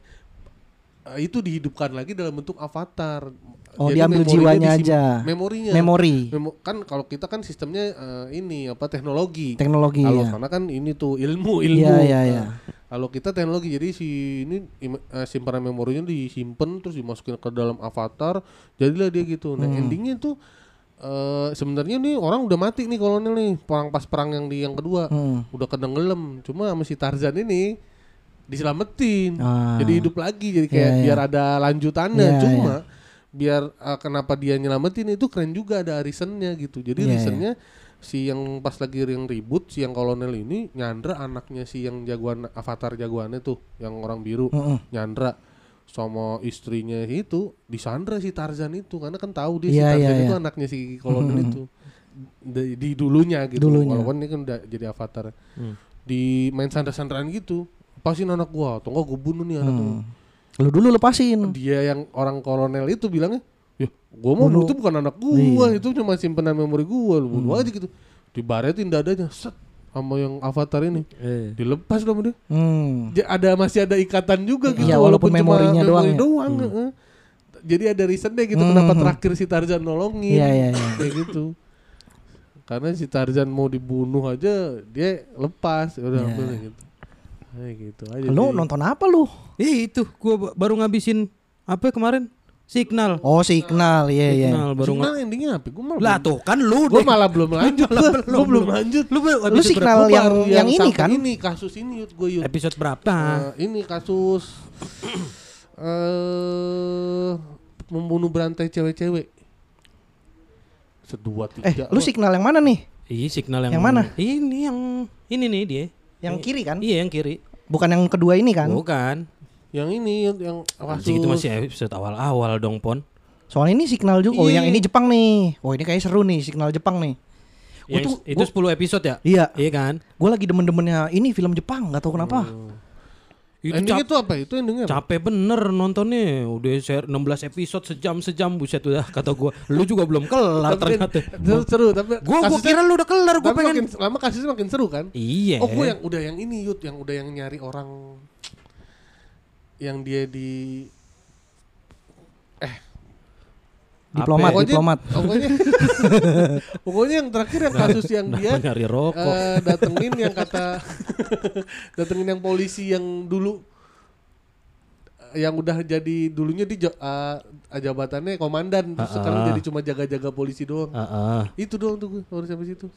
eh, itu dihidupkan lagi dalam bentuk avatar. Oh, diambil jiwanya disim- aja. Memorinya. Memori. Memo- kan kalau kita kan sistemnya eh, ini apa teknologi. Teknologi Kalau ya. sana kan ini tuh ilmu ilmu. Iya, iya, Nah, iya. Kalau kita teknologi jadi si ini eh, simpanan memorinya disimpan terus dimasukin ke dalam avatar, jadilah dia gitu. Hmm. Nah endingnya tuh eh sebenarnya nih orang udah mati nih kolonel nih perang pas perang yang di yang kedua Hmm. udah tenggelam. Cuma sama si Tarzan ini diselamatin, Ah. jadi hidup lagi jadi kayak Iya, iya. biar ada lanjutannya. Iya, Cuma biar eh, kenapa dia nyelamatin itu keren juga ada reasonnya gitu. Jadi Iya, reasonnya si yang pas lagi yang ribut si yang kolonel ini nyandra anaknya si yang jagoan avatar jagoannya tuh yang orang biru Mm-mm. nyandra sama istrinya itu disandra si Tarzan itu karena kan tahu dia Iya, si Tarzan iya, itu iya. anaknya si kolonel itu di, di dulunya gitu Dulunya. walaupun ini kan udah jadi avatar Hmm. di main sandra-sandraan gitu lepasin anak gua atau enggak gua bunuh nih anak lu Hmm. Lu dulu lepasin. dia yang orang kolonel itu bilangnya ya gua mau Bunuh. itu bukan anak gua Iya. itu cuma simpenan memori gua lu bunuh aja gitu dibaretin dadanya set sama yang avatar ini Eh. dilepas dong dia Hmm. Ja- ada masih ada ikatan juga gitu Iya, walaupun cuma memorinya doang memori ya. doang heeh. jadi ada reasonnya gitu Hmm, kenapa hmm. terakhir si Tarzan nolongin Iya, iya, iya. kayak gitu karena si Tarzan mau dibunuh aja dia lepas udah Iya. udah gitu kayak gitu aja Lu nonton apa lu? Ih, itu gua ba- baru ngabisin apa kemarin? Signal. Oh, Signal. Iya, iya. Signal baru nga- Sebenarnya endingnya apa? Gue malah Lah belum- tuh kan lu Gua deh. malah belum lanjut. Gue belum lanjut. Lu baru Lu episode Signal berapa? yang Baru yang ini kan? Ini kasus ini yut gue yut. episode berapa? Eh, ini kasus eh membunuh berantai cewek-cewek. Sedua Eh, tiga. lu Wah, Signal yang mana nih? Iya, signal yang Yang mana? Ini yang ini nih dia. Yang kiri kan? Iya, yang kiri. Bukan yang kedua ini kan? Bukan. yang ini yang kasus Anjing itu masih episode awal-awal dong, Pon. Soalnya ini Signal juga. Oh, Iya. yang ini Jepang nih. Oh, ini kayaknya seru nih Signal Jepang nih. Gua Yang tuh itu gua- 10 episode ya? Iya, Iya kan? gue lagi demen-demennya ini film Jepang, nggak tahu kenapa. Itu endingnya cap- tuh apa? Itu endingnya apa? capek bener nontonnya. Udah share 16 episode sejam-sejam buset udah kata gua. Lu juga belum kelar Tapi ternyata. seru, seru tapi Gua gua kira lu udah kelar, gua pengen makin lama kasusnya makin seru kan? Iya. Oh, gue yang udah yang ini Yut, yang udah yang nyari orang yang dia di Diplomat, Pokoknya- diplomat. pokoknya pokoknya yang terakhir yang kasus yang dia nyari rokok? eh, datengin yang kata datengin yang polisi yang dulu yang udah jadi dulunya di eh, jabatannya komandan terus Ah, sekarang ah. jadi cuma jaga-jaga polisi doang Heeh. itu doang tuh gue baru sampai situ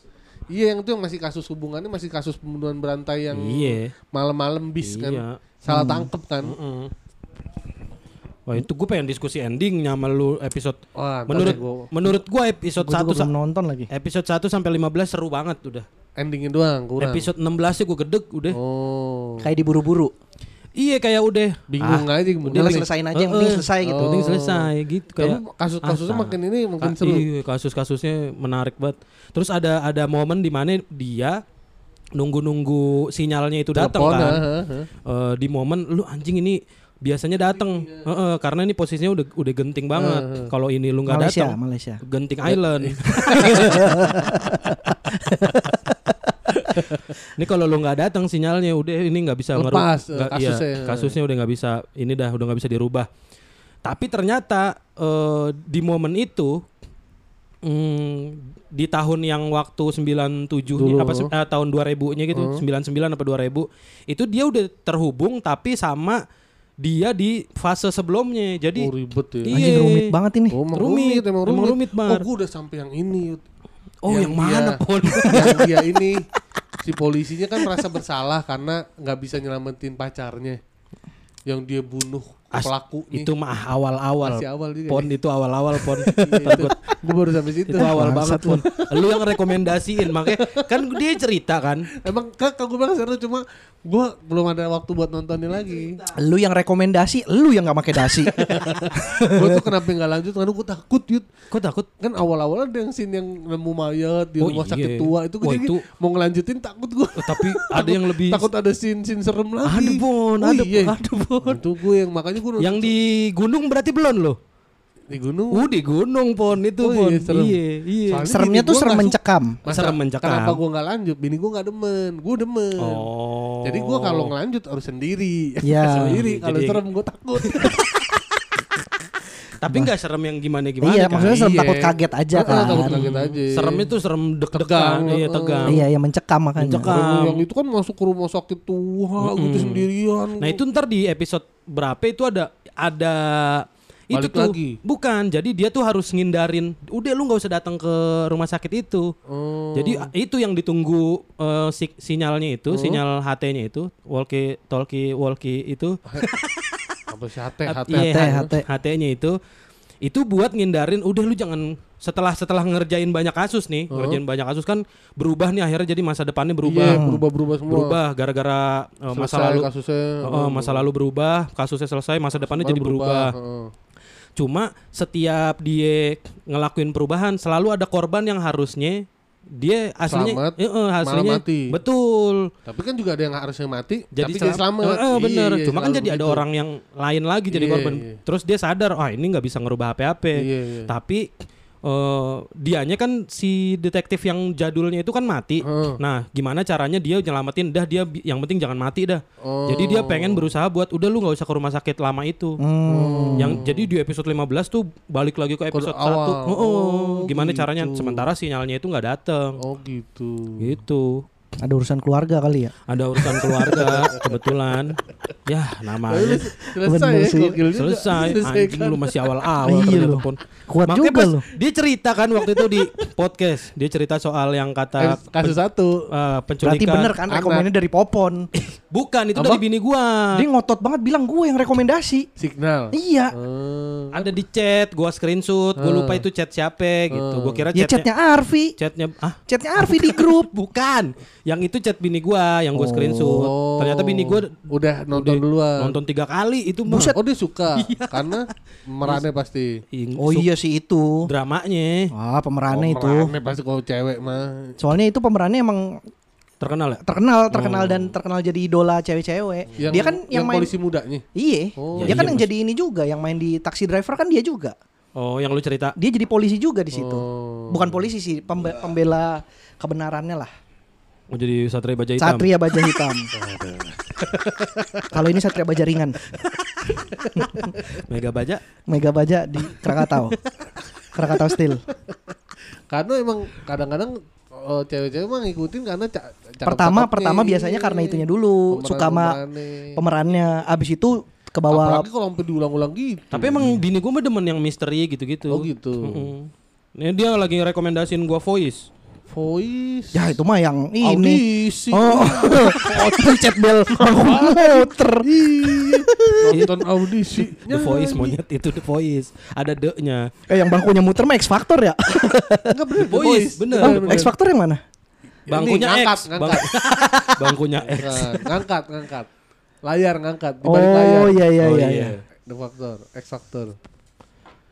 iya yang itu yang masih kasus hubungannya masih kasus pembunuhan berantai yang Iya. malam-malam bis kan Iya. salah tangkep kan Heeh. Wah itu gue pengen diskusi endingnya sama lu episode Wah, menurut gua- menurut episode Gue 1 juga belum nonton lagi. episode 1 sampai 15 seru banget udah. endingnya doang kurang Episode 16 sih gue gedek udah. oh Kayak diburu-buru. Iya kayak udah bingung aja Udah nih. selesain aja, yang penting selesai gitu. Oh. penting selesai gitu Tapi kayak kasus-kasusnya Ah, makin ini makin Ka- seru Iya, kasus-kasusnya menarik banget. Terus ada ada momen di mana dia nunggu-nunggu sinyalnya itu datang kan. ah, ah, ah. Eh, di momen lu anjing ini biasanya datang. Heeh, karena ini posisinya udah udah genting banget. Kalau ini lu nggak datang, Malaysia. genting island. ini kalau lu nggak datang sinyalnya udah ini nggak bisa ngeru- Lepas, eh, nggak- iya, kasusnya. kasusnya udah nggak bisa ini dah udah nggak bisa dirubah. Tapi ternyata eh, di momen itu mm, di tahun yang waktu 97 Dulu. apa eh, tahun 2000-nya gitu, 99 apa 2000, itu dia udah terhubung tapi sama dia di fase sebelumnya. Jadi Oh ribet ya. Iya. Anjing rumit banget ini. Oh, Rumit, rumit, emang emang rumit. rumit, Bar. Oh, gue udah sampai yang ini. Oh yang, mana dia- pun? yang dia ini si polisinya kan merasa bersalah karena nggak bisa nyelamatin pacarnya. Yang dia bunuh As- pelaku itu mah awal-awal. Awal juga Pon ya? itu awal-awal pon. gue baru sampai situ. itu awal banget pon. Lu yang rekomendasiin makanya kan dia cerita kan. Emang kak gue bilang seru cuma gue belum ada waktu buat nontonnya lagi. Lu yang rekomendasi, lu yang nggak pakai dasi. gue tuh kenapa nggak lanjut karena gue takut yud. Kok takut? Kan awal-awal ada yang scene yang nemu mayat di Oh, rumah iya. sakit tua itu gue itu- mau ngelanjutin takut gue. Oh, tapi ada yang lebih takut ada scene-scene serem lagi. Ada pon, Oh, ada iya. ada pon. Itu gue yang makanya gue Yang di gunung berarti belum loh. di gunung. Uh di gunung pon itu Oh, pon. iya, serem. Iya, iya. Soalnya Seremnya tuh gua serem mencekam. Masa- Serem mencekam. Kenapa gue nggak lanjut? Bini gue nggak demen, gue demen. Oh. Jadi gue kalau ngelanjut harus sendiri. Ya. sendiri. Kalau serem gue takut. Tapi nggak serem yang gimana gimana Iya, kan? maksudnya serem Iya. takut kaget aja Ah, kan. takut kaget aja. Serem itu serem deg-degan, iya tegang. Iya, yang mencekam makanya. Mencekam. Yang itu kan masuk ke rumah sakit tua gitu sendirian. Nah itu ntar di episode berapa itu ada ada itu Balik tuh lagi. bukan jadi dia tuh harus ngindarin udah lu nggak usah datang ke rumah sakit itu Oh. jadi itu yang ditunggu eh, si- sinyalnya itu sinyal HT-nya itu walkie talkie walkie itu apa sih hati At- hati. iya, HT, HT. HT-nya itu itu buat ngindarin udah lu jangan setelah setelah ngerjain banyak kasus nih, ngerjain banyak kasus kan berubah nih akhirnya jadi masa depannya Iya, berubah. berubah-berubah semua. Berubah gara-gara uh, masa lalu kasusnya. uh, masa lalu berubah, kasusnya selesai, masa depannya jadi berubah. heeh. Cuma setiap dia ngelakuin perubahan selalu ada korban yang harusnya dia aslinya Selamat, eh, aslinya mati. betul. Tapi kan juga ada yang harusnya mati, Jadi tapi jadi selam- selamat. Eh, eh, bener. Iya, Cuma kan jadi ada begitu. orang yang lain lagi jadi Iya, korban. iya. Terus dia sadar, ah ini nggak bisa ngerubah apa-apa. Iya, iya. Tapi eh dianya kan si detektif yang jadulnya itu kan mati. Heeh. Nah, gimana caranya dia nyelamatin? Dah dia yang penting jangan mati dah. Oh. Jadi dia pengen berusaha buat udah lu nggak usah ke rumah sakit lama itu. Hmm. Yang jadi di episode 15 tuh balik lagi ke episode 1. awal. Oh, Oh, gimana gitu. caranya? Sementara sinyalnya itu nggak datang. Oh gitu. Gitu. Ada urusan keluarga kali ya. Ada urusan keluarga kebetulan. Ya, namanya Selesai Bener ya, sih. selesai. Selesai Anjing kan. lu masih awal-awal Iya pun. Kuat Makanya juga lu. Dia cerita kan waktu itu di podcast. Dia cerita soal yang kata Kasus satu. eh, penculikan. Berarti bener kan rekomennya dari Popon. Bukan, itu Apa? dari bini gua. Dia ngotot banget bilang gue yang rekomendasi. Signal. Iya. Eh, Ada di chat, gua screenshot, gua lupa itu chat siapa gitu. Gua kira Ya chatnya chatnya Arfi. chatnya ah Chatnya Arfi di grup. bukan. Yang itu chat bini gua yang gua screenshot. Oh. Ternyata bini gua udah nonton duluan. nonton tiga kali itu mah. Oh dia suka karena merannya pasti. Oh iya sih itu. Dramanya Wah pemerannya Oh, itu. merannya pasti kalau cewek mah. Soalnya itu pemerannya emang terkenal ya. terkenal, terkenal dan terkenal jadi idola cewek-cewek. Yang, Dia kan yang, main polisi mudanya. Iya. Oh. dia kan Iya, yang jadi ini juga, yang main di taksi driver kan dia juga. Oh, yang lu cerita. Dia jadi polisi juga di situ. Oh. Bukan polisi sih, pembe- pembela kebenarannya lah. Mau jadi satria baja hitam. Satria baja hitam. Kalau ini Satria baja ringan. Mega baja. Mega baja di Krakatau. Krakatau Steel. Karena emang kadang-kadang eh, cewek-cewek mah ngikutin karena ca. Pertama pertama biasanya karena itunya dulu, Pemeran- suka sama pemerannya. pemerannya. Abis itu ke bawah Apalagi kalau sampai diulang-ulang gitu. Tapi emang bini gua mah demen yang misteri gitu-gitu. Oh gitu. Mm-mm. Ini dia lagi rekomendasiin gua voice. Voice. Ya itu mah yang ini. Audisi. Oh, pencet bel muter. Iya. Nonton audisi. The Voice monyet itu The Voice. Ada de-nya. Eh yang bangkunya muter mah X Factor ya? Enggak bener The Voice, bener. Oh, X Factor yang mana? Bangkunya Ini, ngangkat, X. ngangkat. Bang- bangkunya X. Ngangkat, ngangkat, ngangkat. Layar ngangkat di balik Oh layar. iya iya Oh, iya. iya. iya. The Factor, X Factor.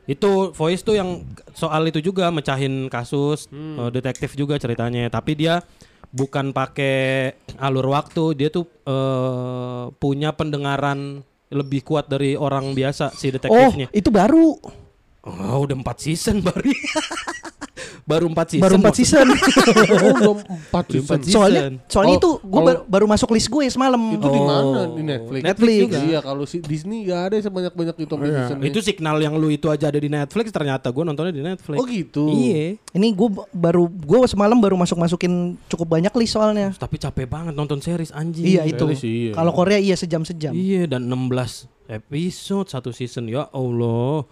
Itu Voice tuh yang soal itu juga mecahin kasus eh, detektif juga ceritanya. Tapi dia bukan pakai alur waktu, dia tuh eh, punya pendengaran lebih kuat dari orang biasa si Oh, detektifnya. itu baru. Oh, udah empat season baru. baru empat season. baru 4 maksud- season. Oh, belum 4 Belum season. empat season. soalnya soalnya Oh, itu gue kalau- baru masuk list gue semalam. Itu di Oh. mana? Di Netflix. Netflix juga. Iya, kalau si Disney gak ada sebanyak-banyak itu sampai Iya, seasonnya. Itu signal yang lu itu aja ada di Netflix ternyata gue nontonnya di Netflix. Oh gitu. Iya. Ini gue baru gue semalam baru masuk masukin cukup banyak list soalnya. Tapi capek banget nonton series anjing. Iya itu. Iya. Kalau Korea iya sejam sejam. Iya dan 16 episode satu season ya Allah.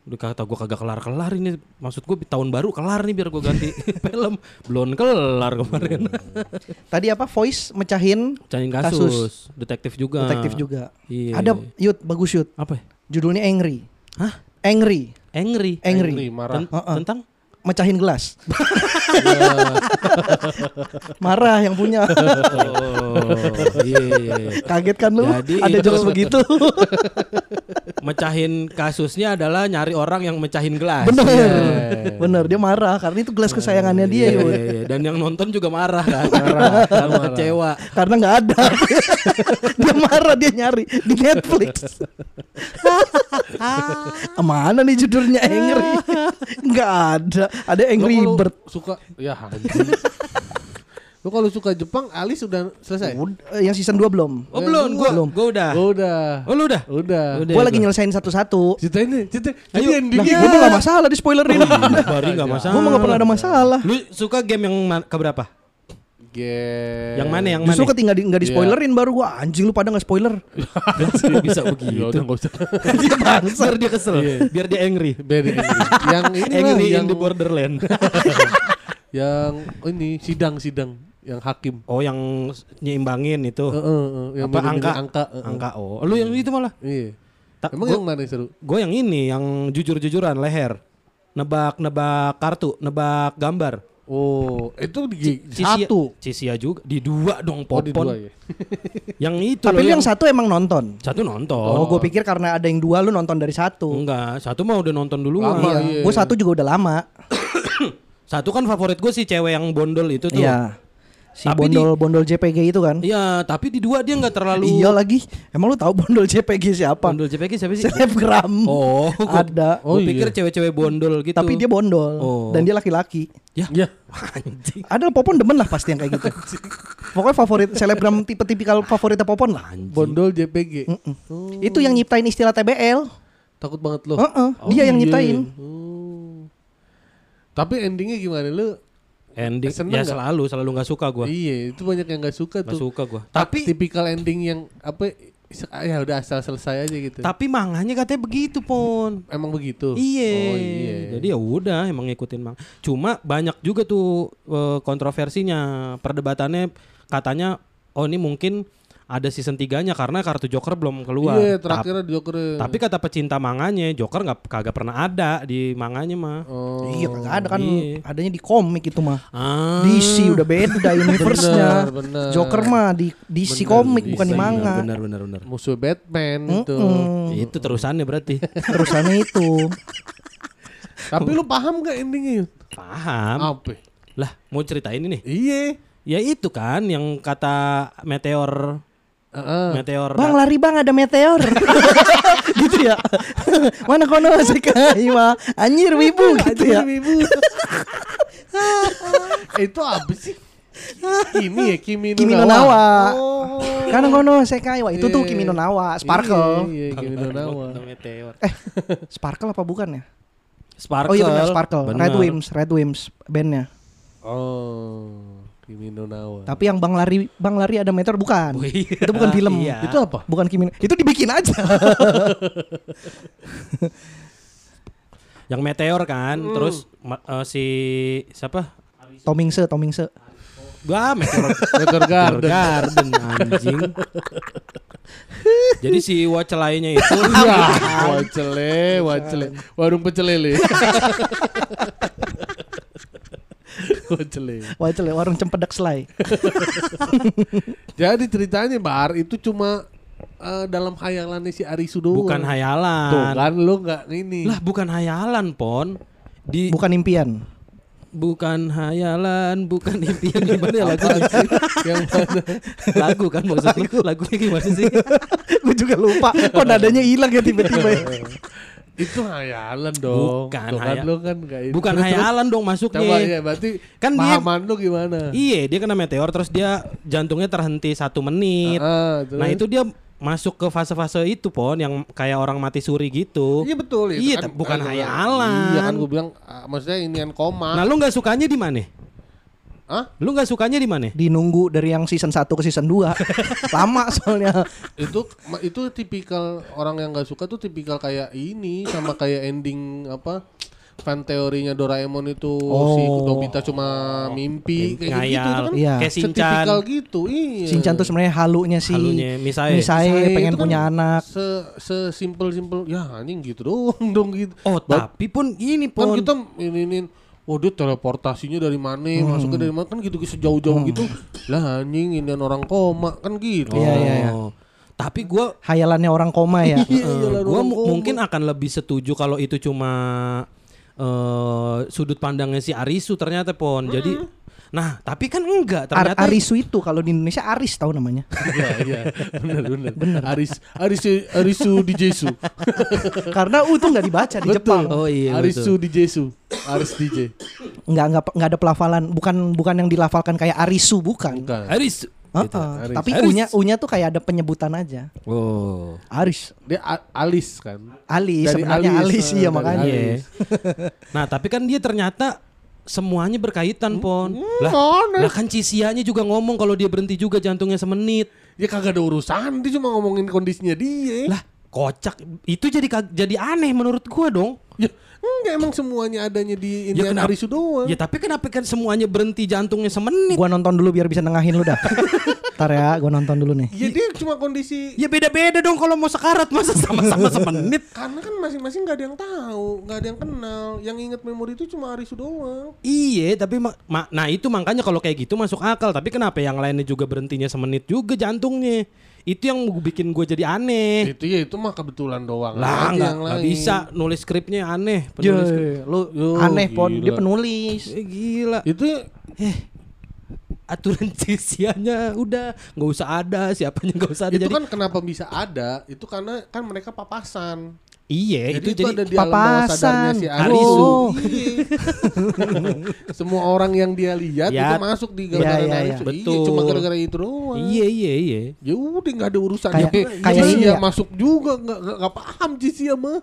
Udah kata gue kagak kelar-kelar ini Maksud gue tahun baru kelar nih biar gue ganti film Belum kelar kemarin Tadi apa voice mecahin Cahin kasus, Kasus. Detektif juga detektif juga. Iya Ada Yud bagus Yud. Apa ya? Judulnya Angry. Hah? Angry. Angry Angry. Angry, marah. Ten- Heeh. Tentang? Mecahin gelas. Marah yang punya. Oh iya, iya, iya. Kaget kan lu? Jadi Ada jokes begitu. Mecahin kasusnya adalah nyari orang yang mecahin gelas Bener. Iya. Bener dia marah karena itu gelas kesayangannya dia Iya, iya, iya. Dan yang nonton juga marah kan Marah Karena kecewa Karena nggak ada. dia marah dia nyari di Netflix. Mana nih judulnya Angry? Nggak ada. Ada Angry Bird. Suka ya. Lo kalau suka Jepang, Ali sudah selesai. Udah, yang season 2 belum. Oh belum, gue Belum. gua udah Gua udah. Oh lu udah? Udah. Udah. Gue lagi gua. nyelesain satu-satu. Ceritain deh, ceritain. Jadi Ayo. Lah, endingnya. gue mah gak masalah di spoilerin. Bari gak masalah gue mah gak pernah ada masalah. Lu suka game yang keberapa? Game. Yang mana yang Justru mana? ketinggal di, gak di Iya. spoilerin baru gue anjing lu pada gak spoiler. bisa Ya begitu udah enggak usah. Dia bangsa Biar dia kesel Biar dia angry Beda ini. Yang ini Angry yang the borderland yang oh ini sidang-sidang yang hakim. Oh yang nyimbangin itu Heeh, heeh, yang Apa angka? angka. heeh. Angka oh Lu yang itu malah Iya. Ta- Emang gua- yang mana yang seru? Gue yang ini Yang jujur-jujuran leher nebak-nebak kartu, nebak gambar. Oh, itu di Cisia- satu. Cisia juga di dua dong Oh, di popon. dua ya. Yang itu Tapi loh lu yang satu emang nonton. satu nonton. Oh, gue pikir karena ada yang dua lu nonton dari satu. Enggak, satu mah udah nonton duluan. Lama, Iya. iya. Gue satu juga udah lama. Satu kan favorit gue si cewek yang bondol itu tuh. Iya. Si Tapi di- bondol bondol JPG itu kan. Iya, tapi di dua dia nggak terlalu Iya lagi. Emang lu tahu bondol JPG siapa? Bondol JPG siapa sih? Selebgram. Oh, gua, Ada. gua Oh, pikir iya. cewek-cewek bondol gitu. Tapi dia bondol Oh. dan dia laki-laki. ya, Ya. anjing. Ada popon demen lah pasti yang kayak gitu. Pokoknya favorit selebgram tipe-tipikal favoritnya popon lah. Anjing. Bondol JPG. Mm-mm. Itu yang nyiptain istilah TBL. Takut banget lo. Heeh, dia yang iya. nyiptain. Oh. Tapi endingnya gimana lu? Ending Seneng ya nggak? selalu selalu nggak suka gua. Iya, itu banyak yang nggak suka Nggak tuh. suka gua. Tapi tipikal ending yang apa ya udah asal selesai aja gitu. tapi manganya katanya begitu, Pon. Emang begitu. Iya. Oh iya. Jadi ya udah emang ngikutin mang. Cuma banyak juga tuh eh, kontroversinya, perdebatannya katanya oh ini mungkin ada season 3-nya karena kartu Joker belum keluar. Iya, terakhir di Joker. Tapi kata pecinta manganya, Joker nggak kagak pernah ada di manganya mah. oh. Iya, kagak ada kan. Iya. Adanya di komik itu mah. Ah. DC udah beda universe-nya. Joker mah di DC Bener, komik DC. bukan di manga. Benar benar benar. musuh Batman itu. Mm-mm. Itu terusannya berarti. Terusannya itu. Tapi lu paham gak endingnya? Paham. Apa? Lah, mau ceritain ini. Iya. Ya itu kan yang kata meteor Heeh. meteor Bang lari bang ada meteor Gitu ya Mana kono sekai mah Anjir wibu gitu ya Eh, itu apa sih? Ini ya Kimi no Kimi no Nawa. Nawa Oh. Kan kono sekai Wah itu tuh Iya. Kimi no Nawa Sparkle Iya, iya Kimi no Nawa. meteor. Eh Sparkle apa bukan ya Sparkle. Oh iya benar Sparkle Bener. Red Wimps Red Wimps bandnya Oh, Kimi no Nawa. Tapi yang Bang Lari Bang Lari ada meteor bukan Oh, iya. Itu bukan film Iya. Itu apa? Bukan Kimi Itu dibikin aja Yang meteor kan, Hmm. terus eh, si siapa? Tomingse Tomingse Wah, meteor Meteor Garden. Garden. anjing. Jadi si wacelainya itu Ya, wacele, wacele. Warung pecelele. Wacele. Wah itu warung cempedak selai Jadi ceritanya Bar itu cuma eh, dalam hayalannya si Arisu doang. bukan hayalan. Tuh kan lu nggak ini. Lah bukan hayalan, Pon. Di Bukan impian bukan hayalan, bukan impian gimana ya lagunya? yang mana? lagu kan maksudnya lagunya gimana sih? Gue juga lupa Kok nadanya hilang ya tiba-tiba ya itu hayalan dong. Bukan Tuh kan hayal- lu kan ini. Bukan Terus- hayalan dong masuknya. Coba ya berarti Kan dia- lu gimana? Iya, dia kena meteor terus dia jantungnya terhenti satu menit. Ah, terus? Nah itu dia masuk ke fase-fase itu pon yang kayak orang mati suri gitu. Iya betul itu Iya, kan, bukan kan, hayalan. Iya kan gue bilang ah, maksudnya inian koma. Nah lu nggak sukanya di mana? Hah? Lu nggak sukanya di mana? Dinunggu dari yang season 1 ke season 2 Lama soalnya itu itu tipikal orang yang nggak suka tuh tipikal kayak ini sama kayak ending apa fan teorinya Doraemon itu si Oh. Nobita cuma mimpi kayak gitu Ngayal. tuh kan Iya. Kayak Shinchan. setipikal gitu iya Shinchan tuh sebenarnya halunya si Halunya Misae. Misae pengen kan punya anak. se sesimpel simpel ya anjing gitu doang dong gitu Oh tapi pun gini kan pon. kita ini ini Oh dia teleportasinya dari mana Hmm. masuknya dari mana kan gitu sejauh-jauh gitu lah anjing ini orang koma kan gitu Iya, iya, iya. Oh. Tapi gua Hayalannya orang koma ya. Iya, Eh, gua koma. mungkin akan lebih setuju kalau itu cuma eh sudut pandangnya si Arisu ternyata pon. Jadi nah, tapi kan enggak Ar ternyata Arisu itu kalau di Indonesia Aris tahu namanya. Iya iya benar benar. Aris Arisu Arisu di Jesu. Karena U tuh nggak dibaca di Jepang. Oh iya Arisu di Jesu. Aris DJ. Nggak nggak nggak ada pelafalan. Bukan bukan yang dilafalkan kayak Arisu bukan. Bukan. Arisu. Heeh. Gitu, Aris. Tapi Aris. U-nya U-nya tuh kayak ada penyebutan aja. Oh. Aris. Dia a- alis kan. Ali Dari sebenarnya alis, Alis eh, iya makanya. alis. Iya. nah, tapi kan dia ternyata semuanya berkaitan, Pon. Lah, mana? lah kan Cisianya juga ngomong kalau dia berhenti juga jantungnya semenit. Ya kagak ada urusan dia cuma ngomongin kondisinya dia. Lah, kocak itu jadi jadi aneh menurut gua dong Ya, enggak emang semuanya adanya di Ya, Indian kenapa- Arisu doang. ya tapi kenapa kan semuanya berhenti jantungnya semenit Gua nonton dulu biar bisa nengahin lu dah. Ntar ya, gua nonton dulu nih. Ya dia cuma kondisi ya beda-beda dong kalau mau sekarat masa sama-sama semenit karena kan masing-masing nggak ada yang tahu, nggak ada yang kenal. Yang inget memori itu cuma Arisu doang. Iya, tapi ma- ma- nah itu makanya kalau kayak gitu masuk akal. Tapi kenapa yang lainnya juga berhentinya semenit juga jantungnya? Itu yang bikin gue jadi aneh. Itu ya itu mah kebetulan doang. Lah nggak yang nggak lain. bisa nulis skripnya aneh. Penulis skrip. Ye, lu aneh pon, gila. dia penulis. Eh, gila. Itu ya- Aturan sisiannya udah nggak usah ada, siapanya nggak usah ada. itu jadi kan kenapa bisa ada? Itu karena kan mereka papasan. Iya, Jadi itu itu, jadi ada di alam bawah sadarnya si papasan. Arisu. Oh. Iya. Semua orang yang dia lihat Ya. itu masuk di Ya, gambaran ya, ya. Arisu. Iya, Betul. cuma gara-gara itu doang. Iya, iya, iya. Ya udah nggak ada urusan. Kayak- Ya, kayak Jisia ini ya. masuk juga nggak nggak paham Jisia mah.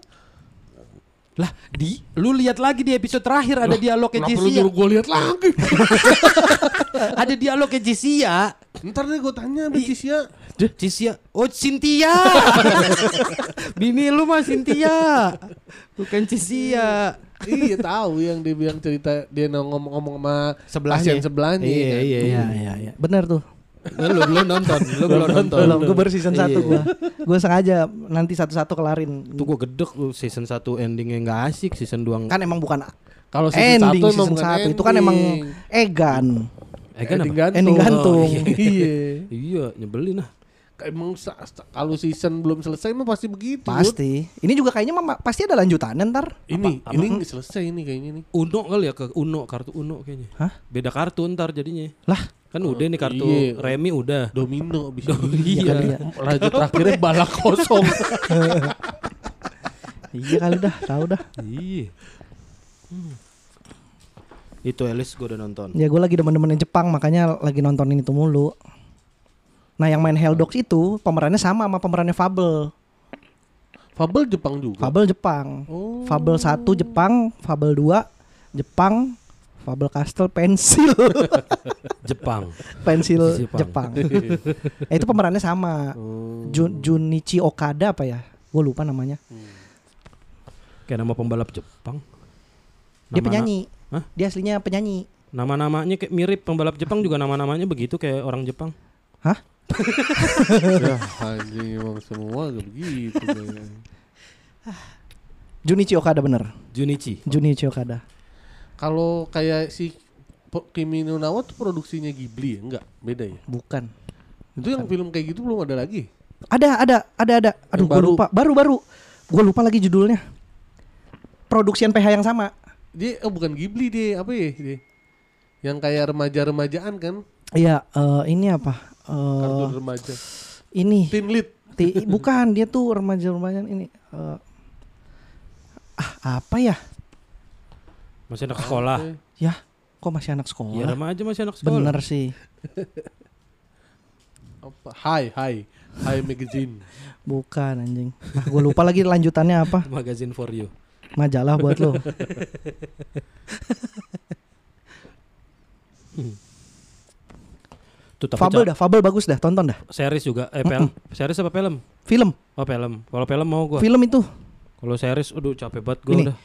Lah, di lu lihat lagi di episode terakhir ada dialognya Kenapa lu Jisia. nyuruh gue lihat lagi? ada dialognya Jisia. Ntar deh gue tanya sama Jisia. Cynthia. Oh, Cynthia. Bini lu mah Cynthia. Bukan Cynthia. iya tahu yang dia bilang cerita dia ngomong-ngomong sama Sebelahnya. pasien sebelahnya. Iya, kan. iya, iya. Iya, iya, iya. Bener tuh. lu belum nonton, lu belum nonton. Belum, gue baru season 1 Iya. gua. Gua sengaja nanti satu-satu kelarin. Itu gue gedek lu season 1 endingnya nggak asik, season 2 Kan emang bukan Kalau season ending satu emang season bukan 1 itu kan emang ending. Egan. Kan ending apa? gantung. Ending gantung. Oh, iya. Iya, nyebelin lah. Emang kalau season belum selesai mah pasti begitu. Yud. Pasti. Ini juga kayaknya mama, pasti ada lanjutannya ntar. Ini ini nggak selesai ini kayaknya nih. Uno kali ya ke Uno, kartu Uno kayaknya. Hah? Beda kartu ntar jadinya. Lah, Kan udah nih kartu iya. Remi udah. Domino bisa. iya. kali ya. Lanjut terakhirnya balak kosong. iya kali dah, tahu dah. Iya. Hmm. Itu Elis gue udah nonton. Ya gue lagi demen-demen Jepang makanya lagi nontonin itu mulu. Nah yang main Helldogs itu pemerannya sama sama pemerannya Fable. Fable Jepang juga. Fable Jepang. Oh. Fable 1 Jepang, Fable 2 Jepang, Fable Castle pensil. Jepang. pensil Jepang. Jepang. eh, itu pemerannya sama. Oh. Jun, Junichi Okada apa ya? Gue lupa namanya. Kayak nama pembalap Jepang. Dia Nama- penyanyi. Hah? Dia aslinya penyanyi. Nama-namanya kayak mirip pembalap Jepang juga nama-namanya begitu kayak orang Jepang. Hah? Ya anjing emang semua gak begitu. Junichi Okada bener. Junichi. Junichi Okada. Kalau kayak si Kimi no Na wa tuh produksinya Ghibli ya? Enggak, beda ya. Bukan. Itu yang film kayak gitu belum ada lagi. Ada, ada, ada, ada. Aduh, gue baru. lupa. Baru, baru. Gue lupa lagi judulnya. Produksian PH yang sama. Dia oh bukan Ghibli dia, apa ya dia? Yang kayak remaja-remajaan kan? Iya, eh, ini apa? Eh, Kartun remaja. ini. Teen Lead. Ti- bukan, dia tuh remaja-remaja ini. eh, ah, apa ya? Masih anak sekolah. Ya? Ya, kok masih anak sekolah? remaja masih anak sekolah. Bener sih. Apa? Hai, hai. Hai Magazine. Bukan anjing. Ah, gue lupa lagi lanjutannya apa. Magazine for you. Majalah buat lo. Tuh tapi Fable dah, Fable bagus dah, tonton dah. series juga eh film. Series apa film? Film, Oh film. Kalau film mau gua. film itu Kalau series aduh capek banget gua Ini. udah.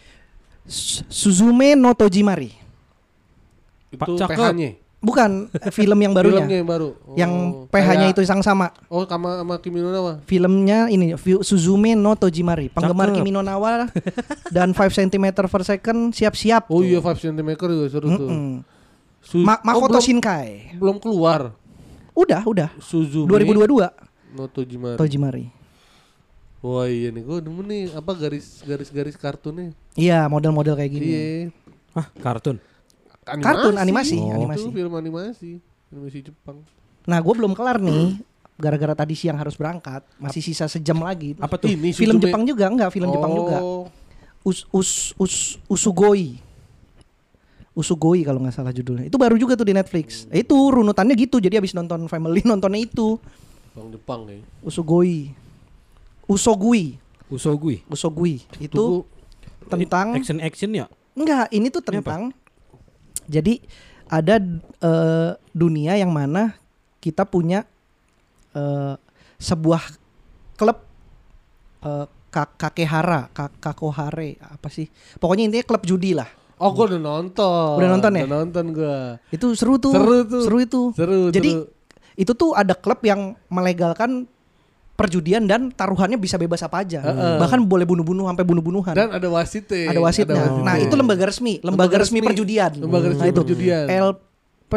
Su- Suzume no Tojimari. Pak, Itu cakep. PH-nya. Bukan film yang barunya. Filmnya yang baru. Yang Oh, PH-nya kayak- itu yang sama. Oh, sama sama Kimi no Na wa. Filmnya ini Suzume no Tojimari. Penggemar Cakep. Kimi no Na wa dan 5 cm per second siap-siap. Oh tuh. iya 5 cm juga seru tuh. Mm-mm. Su- Ma- oh, Makoto belum, Shinkai. belum keluar. Udah, udah. Suzume 2022 no Tojimari. Tojimari. Wah iya nih gue demen nih apa garis garis garis kartunnya. Iya, model-model kayak gini. Iya. Hah, kartun. Kartun, animasi, Oh. animasi. Itu film animasi. Animasi Jepang. Nah, gue belum kelar nih. Gara-gara tadi siang harus berangkat, masih sisa sejam lagi. Apa tuh? Ini Film Jepang juga enggak, film Jepang juga. Oh. Us, us, us, Usugoi. Usugoi kalau nggak salah judulnya. Itu baru juga tuh di Netflix. Eh, Itu runutannya gitu. Jadi habis nonton Family nontonnya itu. Bang Jepang ya. Usugoi. Usogui. Usogui. Usogui. Itu Tuh, tentang action action ya? Enggak, ini tuh Ini tentang jadi ada eh, dunia yang mana kita punya eh, sebuah klub Ka- Kakehara, Ka- Kakohare apa sih? Pokoknya intinya klub judi lah. Oh, gue udah nonton. Udah nonton ya? Udah nonton gue. Itu seru tuh. Seru tuh. Seru itu. Seru, Jadi seru. itu tuh ada klub yang melegalkan perjudian dan taruhannya bisa bebas apa aja. Heeh. Bahkan boleh bunuh-bunuh sampai bunuh-bunuhan. Dan ada wasitnya. ada wasitnya. wasitnya. Nah, itu lembaga resmi, lembaga, Lembaga resmi, resmi. perjudian. Lembaga resmi nah, itu perjudian. LP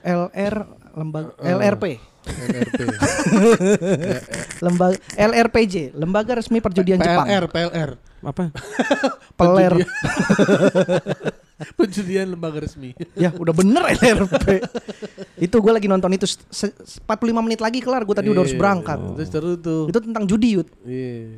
LR lembaga LRP. NRP. Lembaga LRPJ, Lembaga Resmi Perjudian Jepang. PLR, PLR. Apa? Peler. Perjudian. Lembaga resmi. ya, udah bener LRP. itu gue lagi nonton itu se- se- 45 menit lagi kelar, gue tadi udah harus Iya. berangkat. Terus seru tuh. Itu tentang judi, Yud. Iya.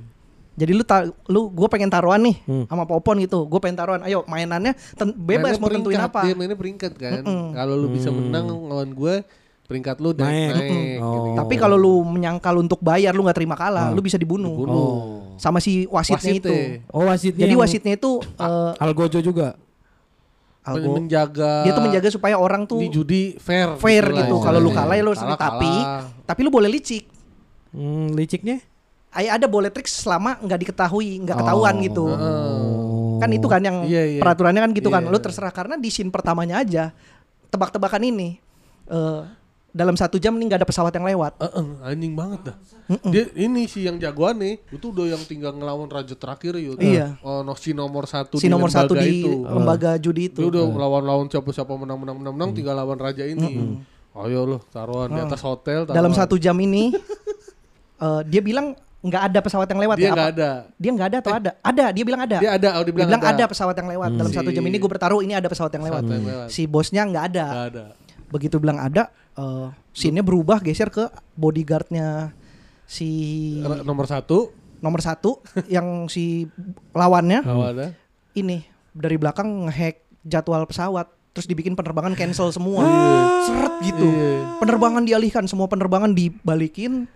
Jadi lu ta- lu gue pengen taruhan nih Hmm. sama Popon gitu. Gue pengen taruhan. Ayo mainannya bebas mau tentuin apa. Dia mainnya peringkat kan. Kalau lu bisa menang lawan gue, peringkat lu naik. Naik. naik, Oh. gitu. Tapi kalau lu menyangkal untuk bayar lu nggak terima kalah, lu bisa dibunuh. Bunuh. Sama si wasitnya, itu. Oh wasitnya. Jadi wasitnya itu eh, Algojo juga. algo- menjaga dia tuh menjaga supaya orang tuh di judi fair fair lah gitu. Kalau lu istilahnya. kalah ya lu harus Kalah, tapi kalah. tapi lu boleh licik. Hmm, liciknya? Ay, ada boleh trik selama nggak diketahui, nggak ketahuan gitu. Oh. Kan itu kan yang Iya, iya. peraturannya kan gitu kan. Iya. Lu terserah karena di scene pertamanya aja tebak-tebakan ini eh dalam satu jam nih nggak ada pesawat yang lewat. Eh, eh, anjing banget dah. Dia ini sih yang jagoan nih, itu udah yang tinggal ngelawan raja terakhir yuk. Iya. Oh, no, si nomor satu si di nomor satu di itu. lembaga judi itu. Dia udah lawan-lawan siapa-siapa menang menang menang menang tinggal lawan raja ini. Ayo loh, taruhan di atas hotel. Taruhan. Dalam satu jam ini eh, dia bilang nggak ada pesawat yang lewat dia ya. ada. Dia nggak ada atau ada? Ada, dia bilang ada. Dia ada, oh dia Dia bilang, bilang ada. pesawat yang lewat. Dalam Si- satu jam ini gue bertaruh ini ada pesawat yang lewat. Pesawat yang lewat. Si bosnya nggak ada. Nggak ada. Begitu bilang ada, eh scene-nya berubah geser ke bodyguardnya si R- Nomor satu, nomor satu yang si lawannya ada. ini dari belakang ngehack jadwal pesawat terus dibikin penerbangan cancel semua seret gitu Iya. penerbangan dialihkan semua penerbangan dibalikin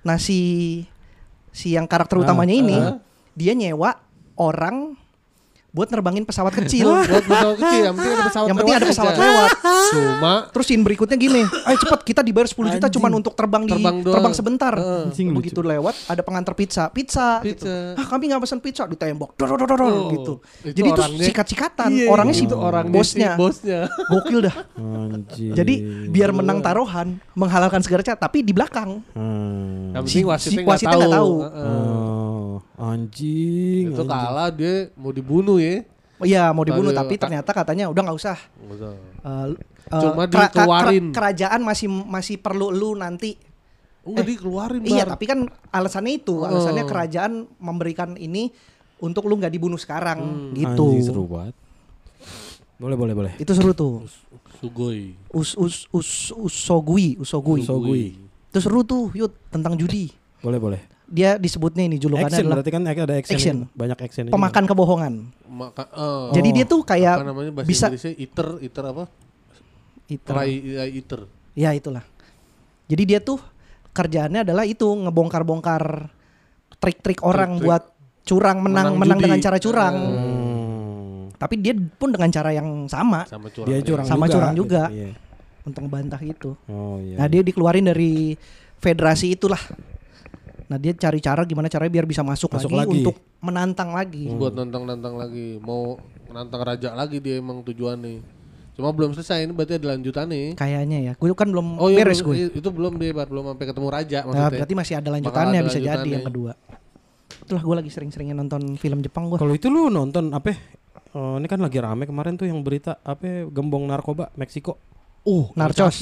nah si si yang karakter utamanya ini ah. dia nyewa orang buat nerbangin pesawat kecil Buat pesawat kecil, yang penting ada pesawat yang penting ada lewat pesawat aja. lewat Cuma terus scene berikutnya gini ayo cepat kita dibayar 10 juta cuman untuk terbang di Terbang doang. terbang sebentar Heeh. Anjing, lucu. begitu lewat ada pengantar pizza pizza, gitu. Pizza. ah kami nggak pesan pizza ditembak dor, dor, dor, dor, Oh, gitu itu jadi itu sikat-sikatan Iya, orangnya si itu orangnya bosnya si bosnya. gokil dah Anjir. jadi biar menang taruhan menghalalkan segala cara tapi di belakang Hmm. Yang Si- penting wasitnya si nggak wasitnya nggak tahu. Heeh. Oh, anjing. Itu anjing. kalah dia mau dibunuh ya. oh iya mau dibunuh Aduh, tapi Kak. ternyata katanya udah nggak usah Nggak usah. Eh, eh, Cuma kera- dikeluarin. kerajaan masih masih perlu lu nanti Enggak dikeluarin Iya, Bar. tapi kan alasannya itu, alasannya kerajaan memberikan ini untuk lu nggak dibunuh sekarang gitu. Anjing seru banget. Boleh, boleh, boleh. Itu seru tuh. Sugoi. Us us us usogui, usogui. Sogui. Itu seru tuh, Yud, tentang judi. Boleh, boleh. Dia disebutnya ini julukannya Action adalah berarti kan ada action. Action. Banyak action. pemakan kebohongan. Maka, eh, Jadi dia tuh apa kayak namanya bahasa bisa Inggrisnya eater, eater apa? itu. Try eh, eater. Ya itulah. Jadi dia tuh kerjaannya adalah itu ngebongkar-bongkar trik-trik orang Trik-trik. buat curang menang Menang menang judi. dengan cara curang. Hmm. Tapi dia pun dengan cara yang sama sama curang. Dia curang Sama juga. curang juga. Iya. untuk ngebantah itu. Oh iya. Nah dia dikeluarin dari federasi itulah. Nah dia cari cara gimana caranya biar bisa masuk, Masuk lagi, lagi. untuk menantang lagi. buat nantang-nantang lagi, mau nantang raja lagi dia emang tujuannya. Cuma belum selesai ini berarti ada lanjutannya. Kayaknya ya, gue kan belum Oh iya, beres gue. itu belum dia Bar. belum sampai ketemu raja Nah, maksudnya. berarti masih ada lanjutannya ada bisa jadi lanjutannya. yang kedua. Itulah gue lagi sering-seringnya nonton film Jepang gue. Kalau itu lu nonton apa? Oh, ini kan lagi rame kemarin tuh yang berita apa gembong narkoba Meksiko. Oh, El Narcos.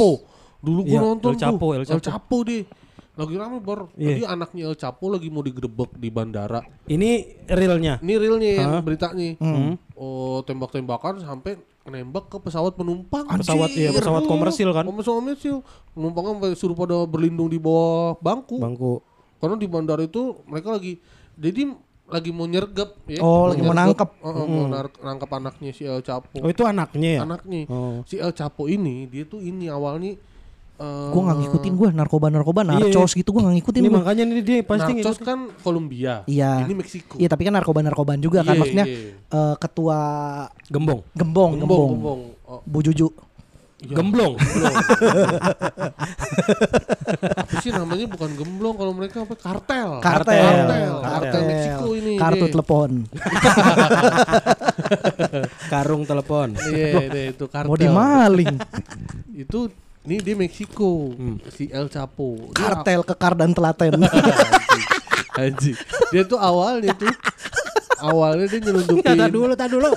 Dulu gua Iya, nonton El Chapo, tuh. El El Chapo. Chapo, deh. Lagi rame. Iya. Jadi anaknya El Chapo lagi mau digerebek di bandara. Ini realnya. Ini realnya yang Hah? beritanya. Hmm. Oh, tembak-tembakan sampai nembak ke pesawat penumpang. Pesawat, iya, Anjir. pesawat komersil kan? Pesawat komersil. Penumpangnya sampai suruh pada berlindung di bawah bangku. Bangku. Karena di bandara itu mereka lagi jadi lagi mau nyergap ya. Oh, lagi mau nangkep. Heeh, mau nar- nangkep anaknya si El Chapo. Oh itu anaknya ya? Anaknya. Oh. Si El Chapo ini dia tuh ini awalnya eh, Gue nggak ngikutin gue narkoba-narkoba, Iya. narcos gitu gue nggak ngikutin Ini gue. makanya nih dia pasti Narcos kan Kolombia. Iya. Ini Meksiko. Iya tapi kan narkoba-narkobaan juga kan Iya, maksudnya iya. eh, ketua gembong. gembong, Gembong, gembong, gembong. Oh, Bu Juju. Gemblong. Apa sih namanya bukan gemblong kalau mereka apa kartel. Kartel. Kartel, Kartel. kartel Meksiko ini. Kartu telepon. Karung telepon. Iya, deh, itu kartel. Mau dimaling. Itu ini di Meksiko. Hmm. Si El Chapo. Dia Kartel kekar dan telaten. Anjing. Dia tuh awalnya tuh awalnya dia nyelundupin. Tadi dulu, tadi dulu.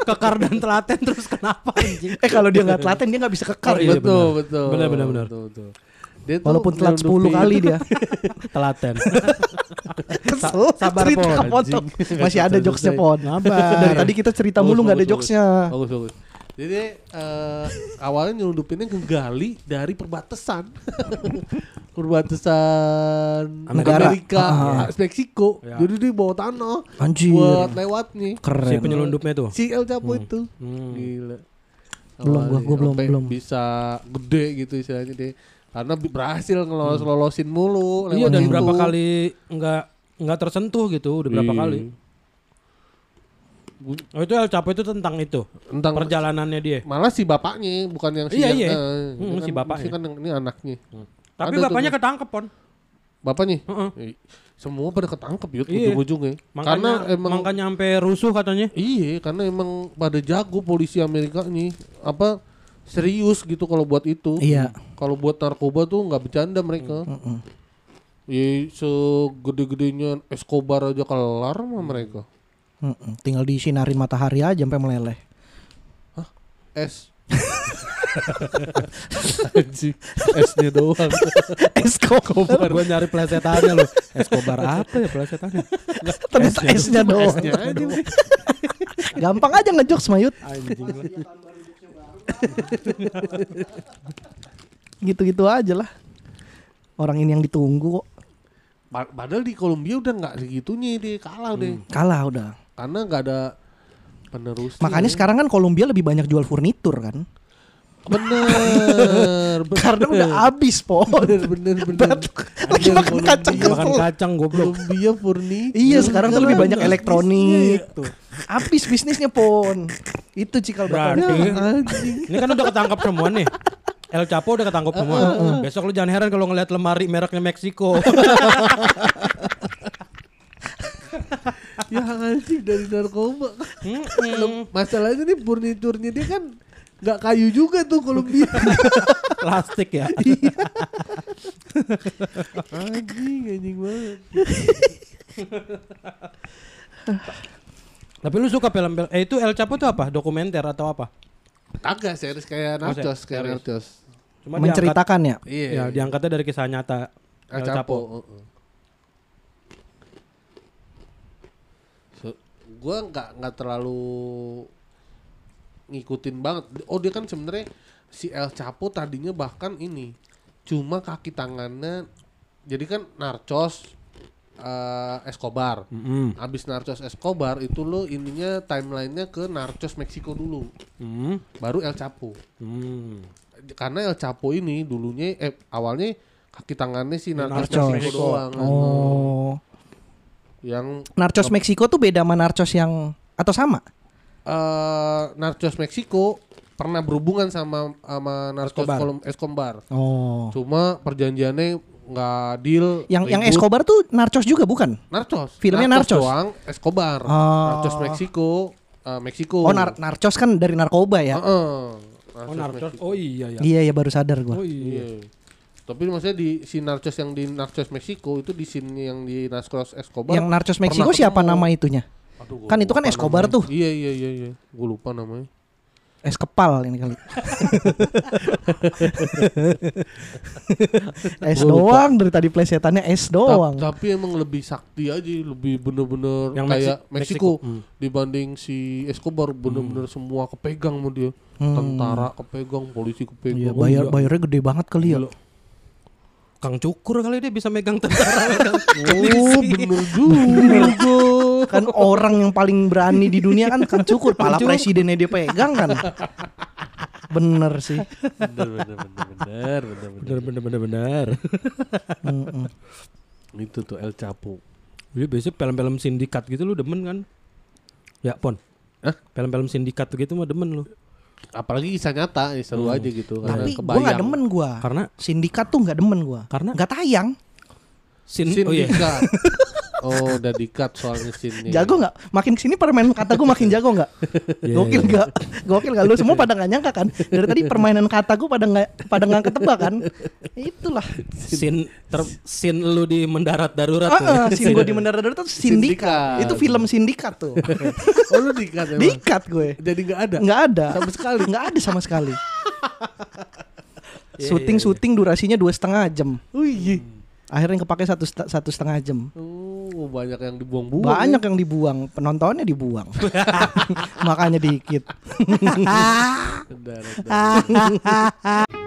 Kekar dan telaten terus kenapa anjing? eh kalau dia nggak telaten dia nggak bisa kekar. Oh, iya, betul, benar. betul. Benar, benar, benar. Betul, betul. Dia tuh Walaupun telat 10 nyelundupin- kali dia. Telaten. Kesel. sabar, cerita Pon. Masih ada jokesnya Pon. Dari tadi kita cerita Bagus, mulu nggak ada bagus, jokesnya. Bagus, bagus. Jadi eh, awalnya nyelundupinnya ke gali dari perbatasan. perbatasan Negara. Amerika, Ah. Meksiko. Ya. Jadi dia bawa tanah Anjir. buat lewat nih. Si Keren. penyelundupnya tuh. Si El Chapo itu. Hmm. Gila. Belum, gua- gua belum, Sampai belum. Bisa gede gitu istilahnya deh. Karena berhasil ngelolos lolosin mulu. Iya dan berapa kali nggak nggak tersentuh gitu udah berapa Iya. kali. Oh itu El Chapo itu tentang itu Tentang perjalanannya dia. malah si bapaknya bukan yang si Iya, yang- iya. eh, Hmm, ini si kan- bapaknya. si kan yang- ini anaknya. Tapi Ada tuh bapaknya ketangkep pon. Bapaknya? Heeh. Eh, Semua pada ketangkep ya Iya. ujung-ujungnya. Makanya Karena emang makanya sampai rusuh katanya. iya, karena emang pada jago polisi Amerika nih. Apa serius gitu kalau buat itu. Iya. Kalau buat narkoba tuh nggak bercanda mereka. Mm-mm. Ya segede-gedenya Escobar aja kelar sama mereka. Mm-mm. Tinggal disinarin matahari aja sampai meleleh. S. Anjing, S-nya doang. Escobar. Gue nyari plesetannya loh. Escobar apa ya plesetannya? Ternyata S-nya doang. S-nya aja. Gampang aja ngejokes Mayut. Anjing. Gitu-gitu aja lah. Orang ini yang ditunggu kok. Pa- Padahal di Kolombia udah nggak segitunya deh, kalah deh. Kalah udah. Karena nggak ada penerusnya. Makanya sekarang kan Kolombia lebih banyak jual furnitur kan. bener, bener. Karena udah habis, Po. bener, bener, bener. Lagi Bener, makan Kolombia. kacang Makan kacang goblok. Kolombia Furni. Iya sekarang tuh lebih banyak elektronik. itu. Habis bisnisnya Pon. Itu cikal bakal. Berarti Anjing. ini kan udah ketangkap semua nih. El Chapo udah ketangkap semua. Besok lu jangan heran kalau ngeliat lemari mereknya Meksiko. ya anjing dari narkoba. Masalahnya nih furniturnya dia kan nggak kayu juga tuh Kolombia. Plastik ya. anjing, anjing banget. Tapi lu suka film-film eh itu El Chapo tuh apa? Dokumenter atau apa? Kagak series kayak Oh, Narcos, kayak. Narcos. Cuma Menceritakan ya. diangkat, Iya. ya diangkatnya dari kisah nyata El Chapo. heeh. So, gua nggak nggak terlalu ngikutin banget. Oh dia kan sebenarnya si El Chapo tadinya bahkan ini cuma kaki tangannya jadi kan Narcos eh, Escobar. Mm-mm. Abis Narcos Escobar itu lo ininya timelinenya ke Narcos Meksiko dulu, Mm. baru El Chapo. Mm. Karena El Chapo ini dulunya eh awalnya kaki tangannya si Narcos, Narcos. Meksiko doang. Oh. Yang Narcos Meksiko tuh beda sama Narcos yang atau sama? eh Narcos Meksiko pernah berhubungan sama sama Narcos Escobar. Kolom- Escobar. Oh. Cuma perjanjiannya nggak deal. Yang yang ribut. Escobar tuh Narcos juga bukan? Narcos. Filmnya Narcos. doang, Escobar. Oh. Narcos Meksiko, eh, Meksiko. Oh, nar- Narcos kan dari narkoba ya. Heeh. Oh Narcos. Oh iya ya. Iya ya baru sadar gua. Oh iya. Iya. Tapi maksudnya di si Narcos yang di Narcos Meksiko itu di scene yang di Narcos Escobar. Yang Narcos Meksiko siapa nama itunya? Aduh, Kan itu kan Escobar namanya. tuh. Iya iya iya iya. Gue lupa namanya. Es kepal ini kali. es doang dari tadi plesetannya es Ta- doang. tapi emang lebih sakti aja, lebih bener-bener kayak Meksi- Meksiko, Meksiko. Hmm. dibanding si Escobar bener-bener semua kepegang sama dia. Hmm. Tentara kepegang, polisi Iya, kepegang. bayar iya. bayarnya gede banget kali ya. Gila. Kang Cukur kali dia bisa megang tentara. Oh, bener juga. Kan orang yang paling berani di dunia kan Kang Cukur, pala presidennya dia pegang kan. Bener sih. bener, bener, bener, bener, bener, bener. bener bener bener bener. Mm-mm. Itu tuh El Chapo. Jadi biasanya film-film sindikat gitu lu demen kan? Ya pon. Hah? Film-film sindikat gitu mah demen lu. Apalagi kisah nyata ya seru aja gitu karena Tapi gue nggak demen gue. Karena Sindikat tuh nggak demen gue. Karena? nggak tayang. sin oh iya. Oh, udah di-cut soalnya sini. Jago nggak? Makin ke sini permainan kata gue makin jago nggak? Iya, Gokil iya. nggak? Gokil nggak? Lu semua pada nggak nyangka kan? Dari tadi permainan kata gue pada nggak pada nggak ketebak kan? Itulah. sin ter sin lu di mendarat darurat. Ah, tuh. sin gue di mendarat darurat tuh sindikat. Sindikat. Itu film sindikat tuh. oh, lu di-cut emang? Dikat gue. Jadi nggak ada. Nggak ada. Sama sekali. Nggak ada sama sekali. Iya, Syuting iya, syuting durasinya dua setengah jam. Wih. Akhirnya kepake satu satu setengah jam. Oh, banyak yang dibuang-buang. Banyak ya. yang dibuang, penontonnya dibuang. Makanya dikit.